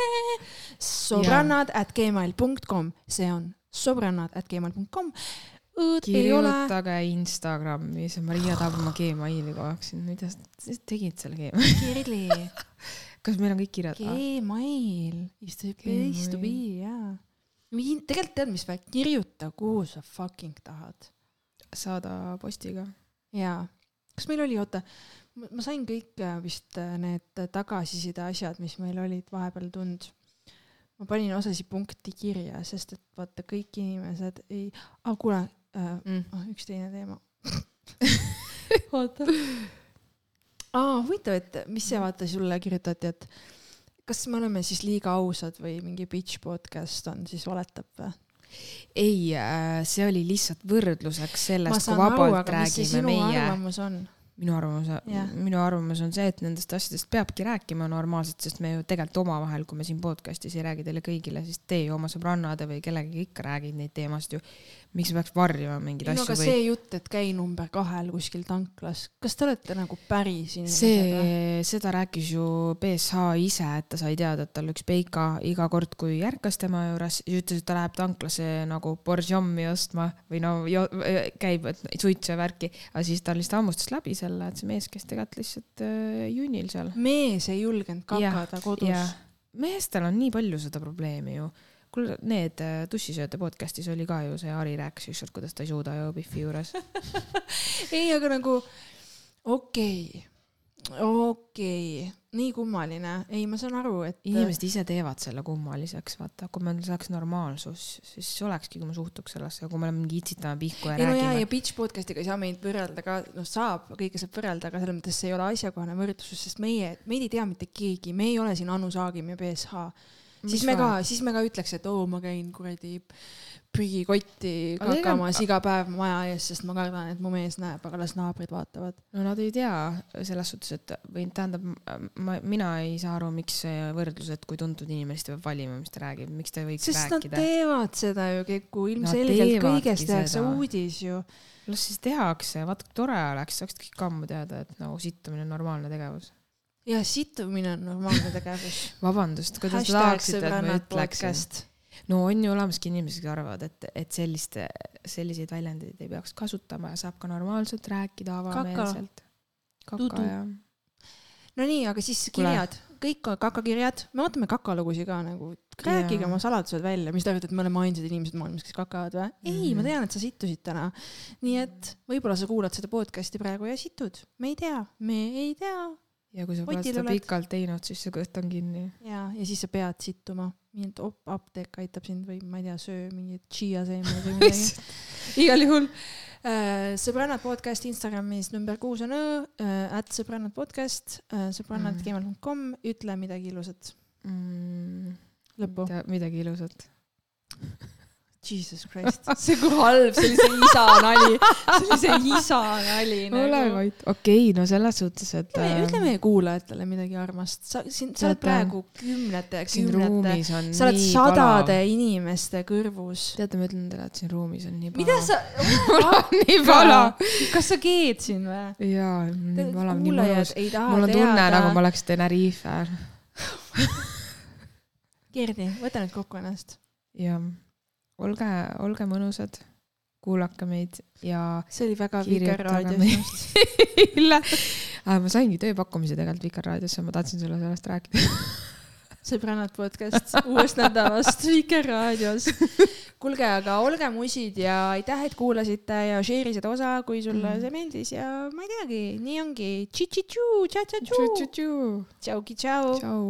(laughs) sõbrannad at gmail.com, see on sõbrannad at gmail.com. kirjutage Instagrami, see Maria tahab oma Gmaili kogu aeg siin, mida sa tegid selle Gmaili? Kirli (laughs) kas meil on kõik kirjad? Gmail, istub i, jaa. tegelikult tead, mis või, kirjuta, kuhu sa fucking tahad. saada postiga. jaa. kas meil oli, oota ma sain kõik äh, vist äh, need tagasiside asjad, mis meil olid vahepeal tund. ma panin osasid punkti kirja, sest et vaata, kõik inimesed ei ah,, kuule äh, mm., oh, üks teine teema (laughs) oota. aa, huvitav, et mis see vaata sulle kirjutati, et kas me oleme siis liiga ausad või mingi bitch podcast on siis valetab või? ei, äh, see oli lihtsalt võrdluseks sellest, kui vabalt aru, räägime meie. arvamus on? Minu arvamus, minu arvamus on see, et nendest asjadest peabki rääkima normaalselt, sest me ju tegelikult omavahel, kui me siin podcast'is ei räägi teile kõigile, siis teie oma sõbrannade või kellegagi ikka räägid neid teemasid ju miks peaks varjama mingeid no, asju aga või? see jutt, et käi number kahel kuskil tanklas, kas te olete nagu päris inimesega? see, seda rääkis ju BSH ise, et ta sai teada, et tal üks Peika iga kord, kui ärkas tema juures, siis ütles, et ta läheb tanklasse nagu boržommi ostma või no jo, käib suitsu ja värki, aga siis ta lihtsalt hammustas läbi selle, et see mees käis tegelikult lihtsalt äh, junnil seal. mees ei julgenud kakada kodus. meestel on nii palju seda probleemi ju kuule, need äh, tussisööte podcast'is oli ka ju see Ari rääkis ükskord, kuidas ta ei suuda ju Biffi juures (laughs) ei, aga nagu okei okay okei okay., nii kummaline, ei, ma saan aru, et. inimesed ise teevad selle kummaliseks, vaata, kui meil saaks normaalsus, siis olekski, kui ma suhtuks sellesse, kui me oleme mingi itsitame pihku ja ei, räägime. Ja Bitch podcast'iga ei saa meid võrrelda ka, noh, saab, kõike saab võrrelda, aga selles mõttes see ei ole asjakohane võrdlus, sest meie, meid ei tea mitte keegi, me ei ole siin Anu Saagim ja BSH. Siis me ka, siis me ka ütleks, et oo, ma käin kuradi prügikotti kakamas iga päev maja ees, sest ma kardan, et mu mees näeb, aga las naabrid vaatavad. no nad ei tea selles suhtes, et või tähendab, ma, mina ei saa aru, miks see võrdlus, et kui tuntud inimene, siis ta peab valima, mis ta räägib, miks ta ei võiks sest rääkida. Sest nad teevad seda ju, Keku, ilmselgelt kõigest tehakse uudis ju. las siis tehakse, vaata kui tore oleks, saaksid kõik ammu teada, et nagu sittumine on normaalne tegevus ja sittumine on normaalne tegevus (laughs) vabandust, kuidas te tahaksite, et ma ütleksin? no on ju olemaski inimesed, kes arvavad, et, et sellist, selliseid väljendeid ei peaks kasutama ja saab ka normaalselt rääkida avameelselt. kaka, jah. no nii, aga siis kirjad, kõik kakakirjad, me ootame kakalugusid ka nagu, rääkige oma saladused välja, mis te arvate, et me oleme ainsad inimesed maailmas, kes kakavad või? ei mm, -hmm. ma tean, et sa sittusid täna. nii et võib-olla sa kuulad seda podcast'i praegu ja situd, me ei tea, me ei tea ja kui sa pole seda pikalt teinud, siis see kõht on kinni. ja, ja siis sa pead sittuma, mingi apteek aitab sind või ma ei tea, söö mingeid chia seemneid või (laughs) midagi. igal juhul äh, sõbrannad podcast Instagramis number kuus on õ äh,, at sõbrannad podcast äh,, sõbrannad mm. gmail.com, ütle midagi ilusat mm.. lõppu. midagi ilusat (laughs) Jesus Christ, (laughs) see kui halb, see isa nali, see isa nali nagu.. ole vait, okei okay,, no selles suhtes, et. ütle, meie kuulajatele midagi armast, sa siin, sa oled praegu kümnete kümnete, sa oled sadade pala. inimeste kõrvus. teate, ma ütlen teile, et siin ruumis on nii pala. mida sa (laughs) mul on nii pala. kas sa keed siin või? jaa, nii pala, nii mõnus. mul on tunne, nagu ma oleks Tenerifel (laughs) Gerdi, võta nüüd kokku ennast. jah olge, olge mõnusad, kuulake meid ja. see oli väga Vikerraadio sinust (laughs) ma saingi tööpakkumise tegelikult Vikerraadiosse, ma tahtsin sulle sellest rääkida (laughs) sõbrannad podcast uuest nädalast Vikerraadios. kuulge, aga olge musid ja aitäh, et kuulasite ja share'i seda osa, kui sulle mm. see meeldis ja ma ei teagi, nii ongi. tšauki tšau. tšau.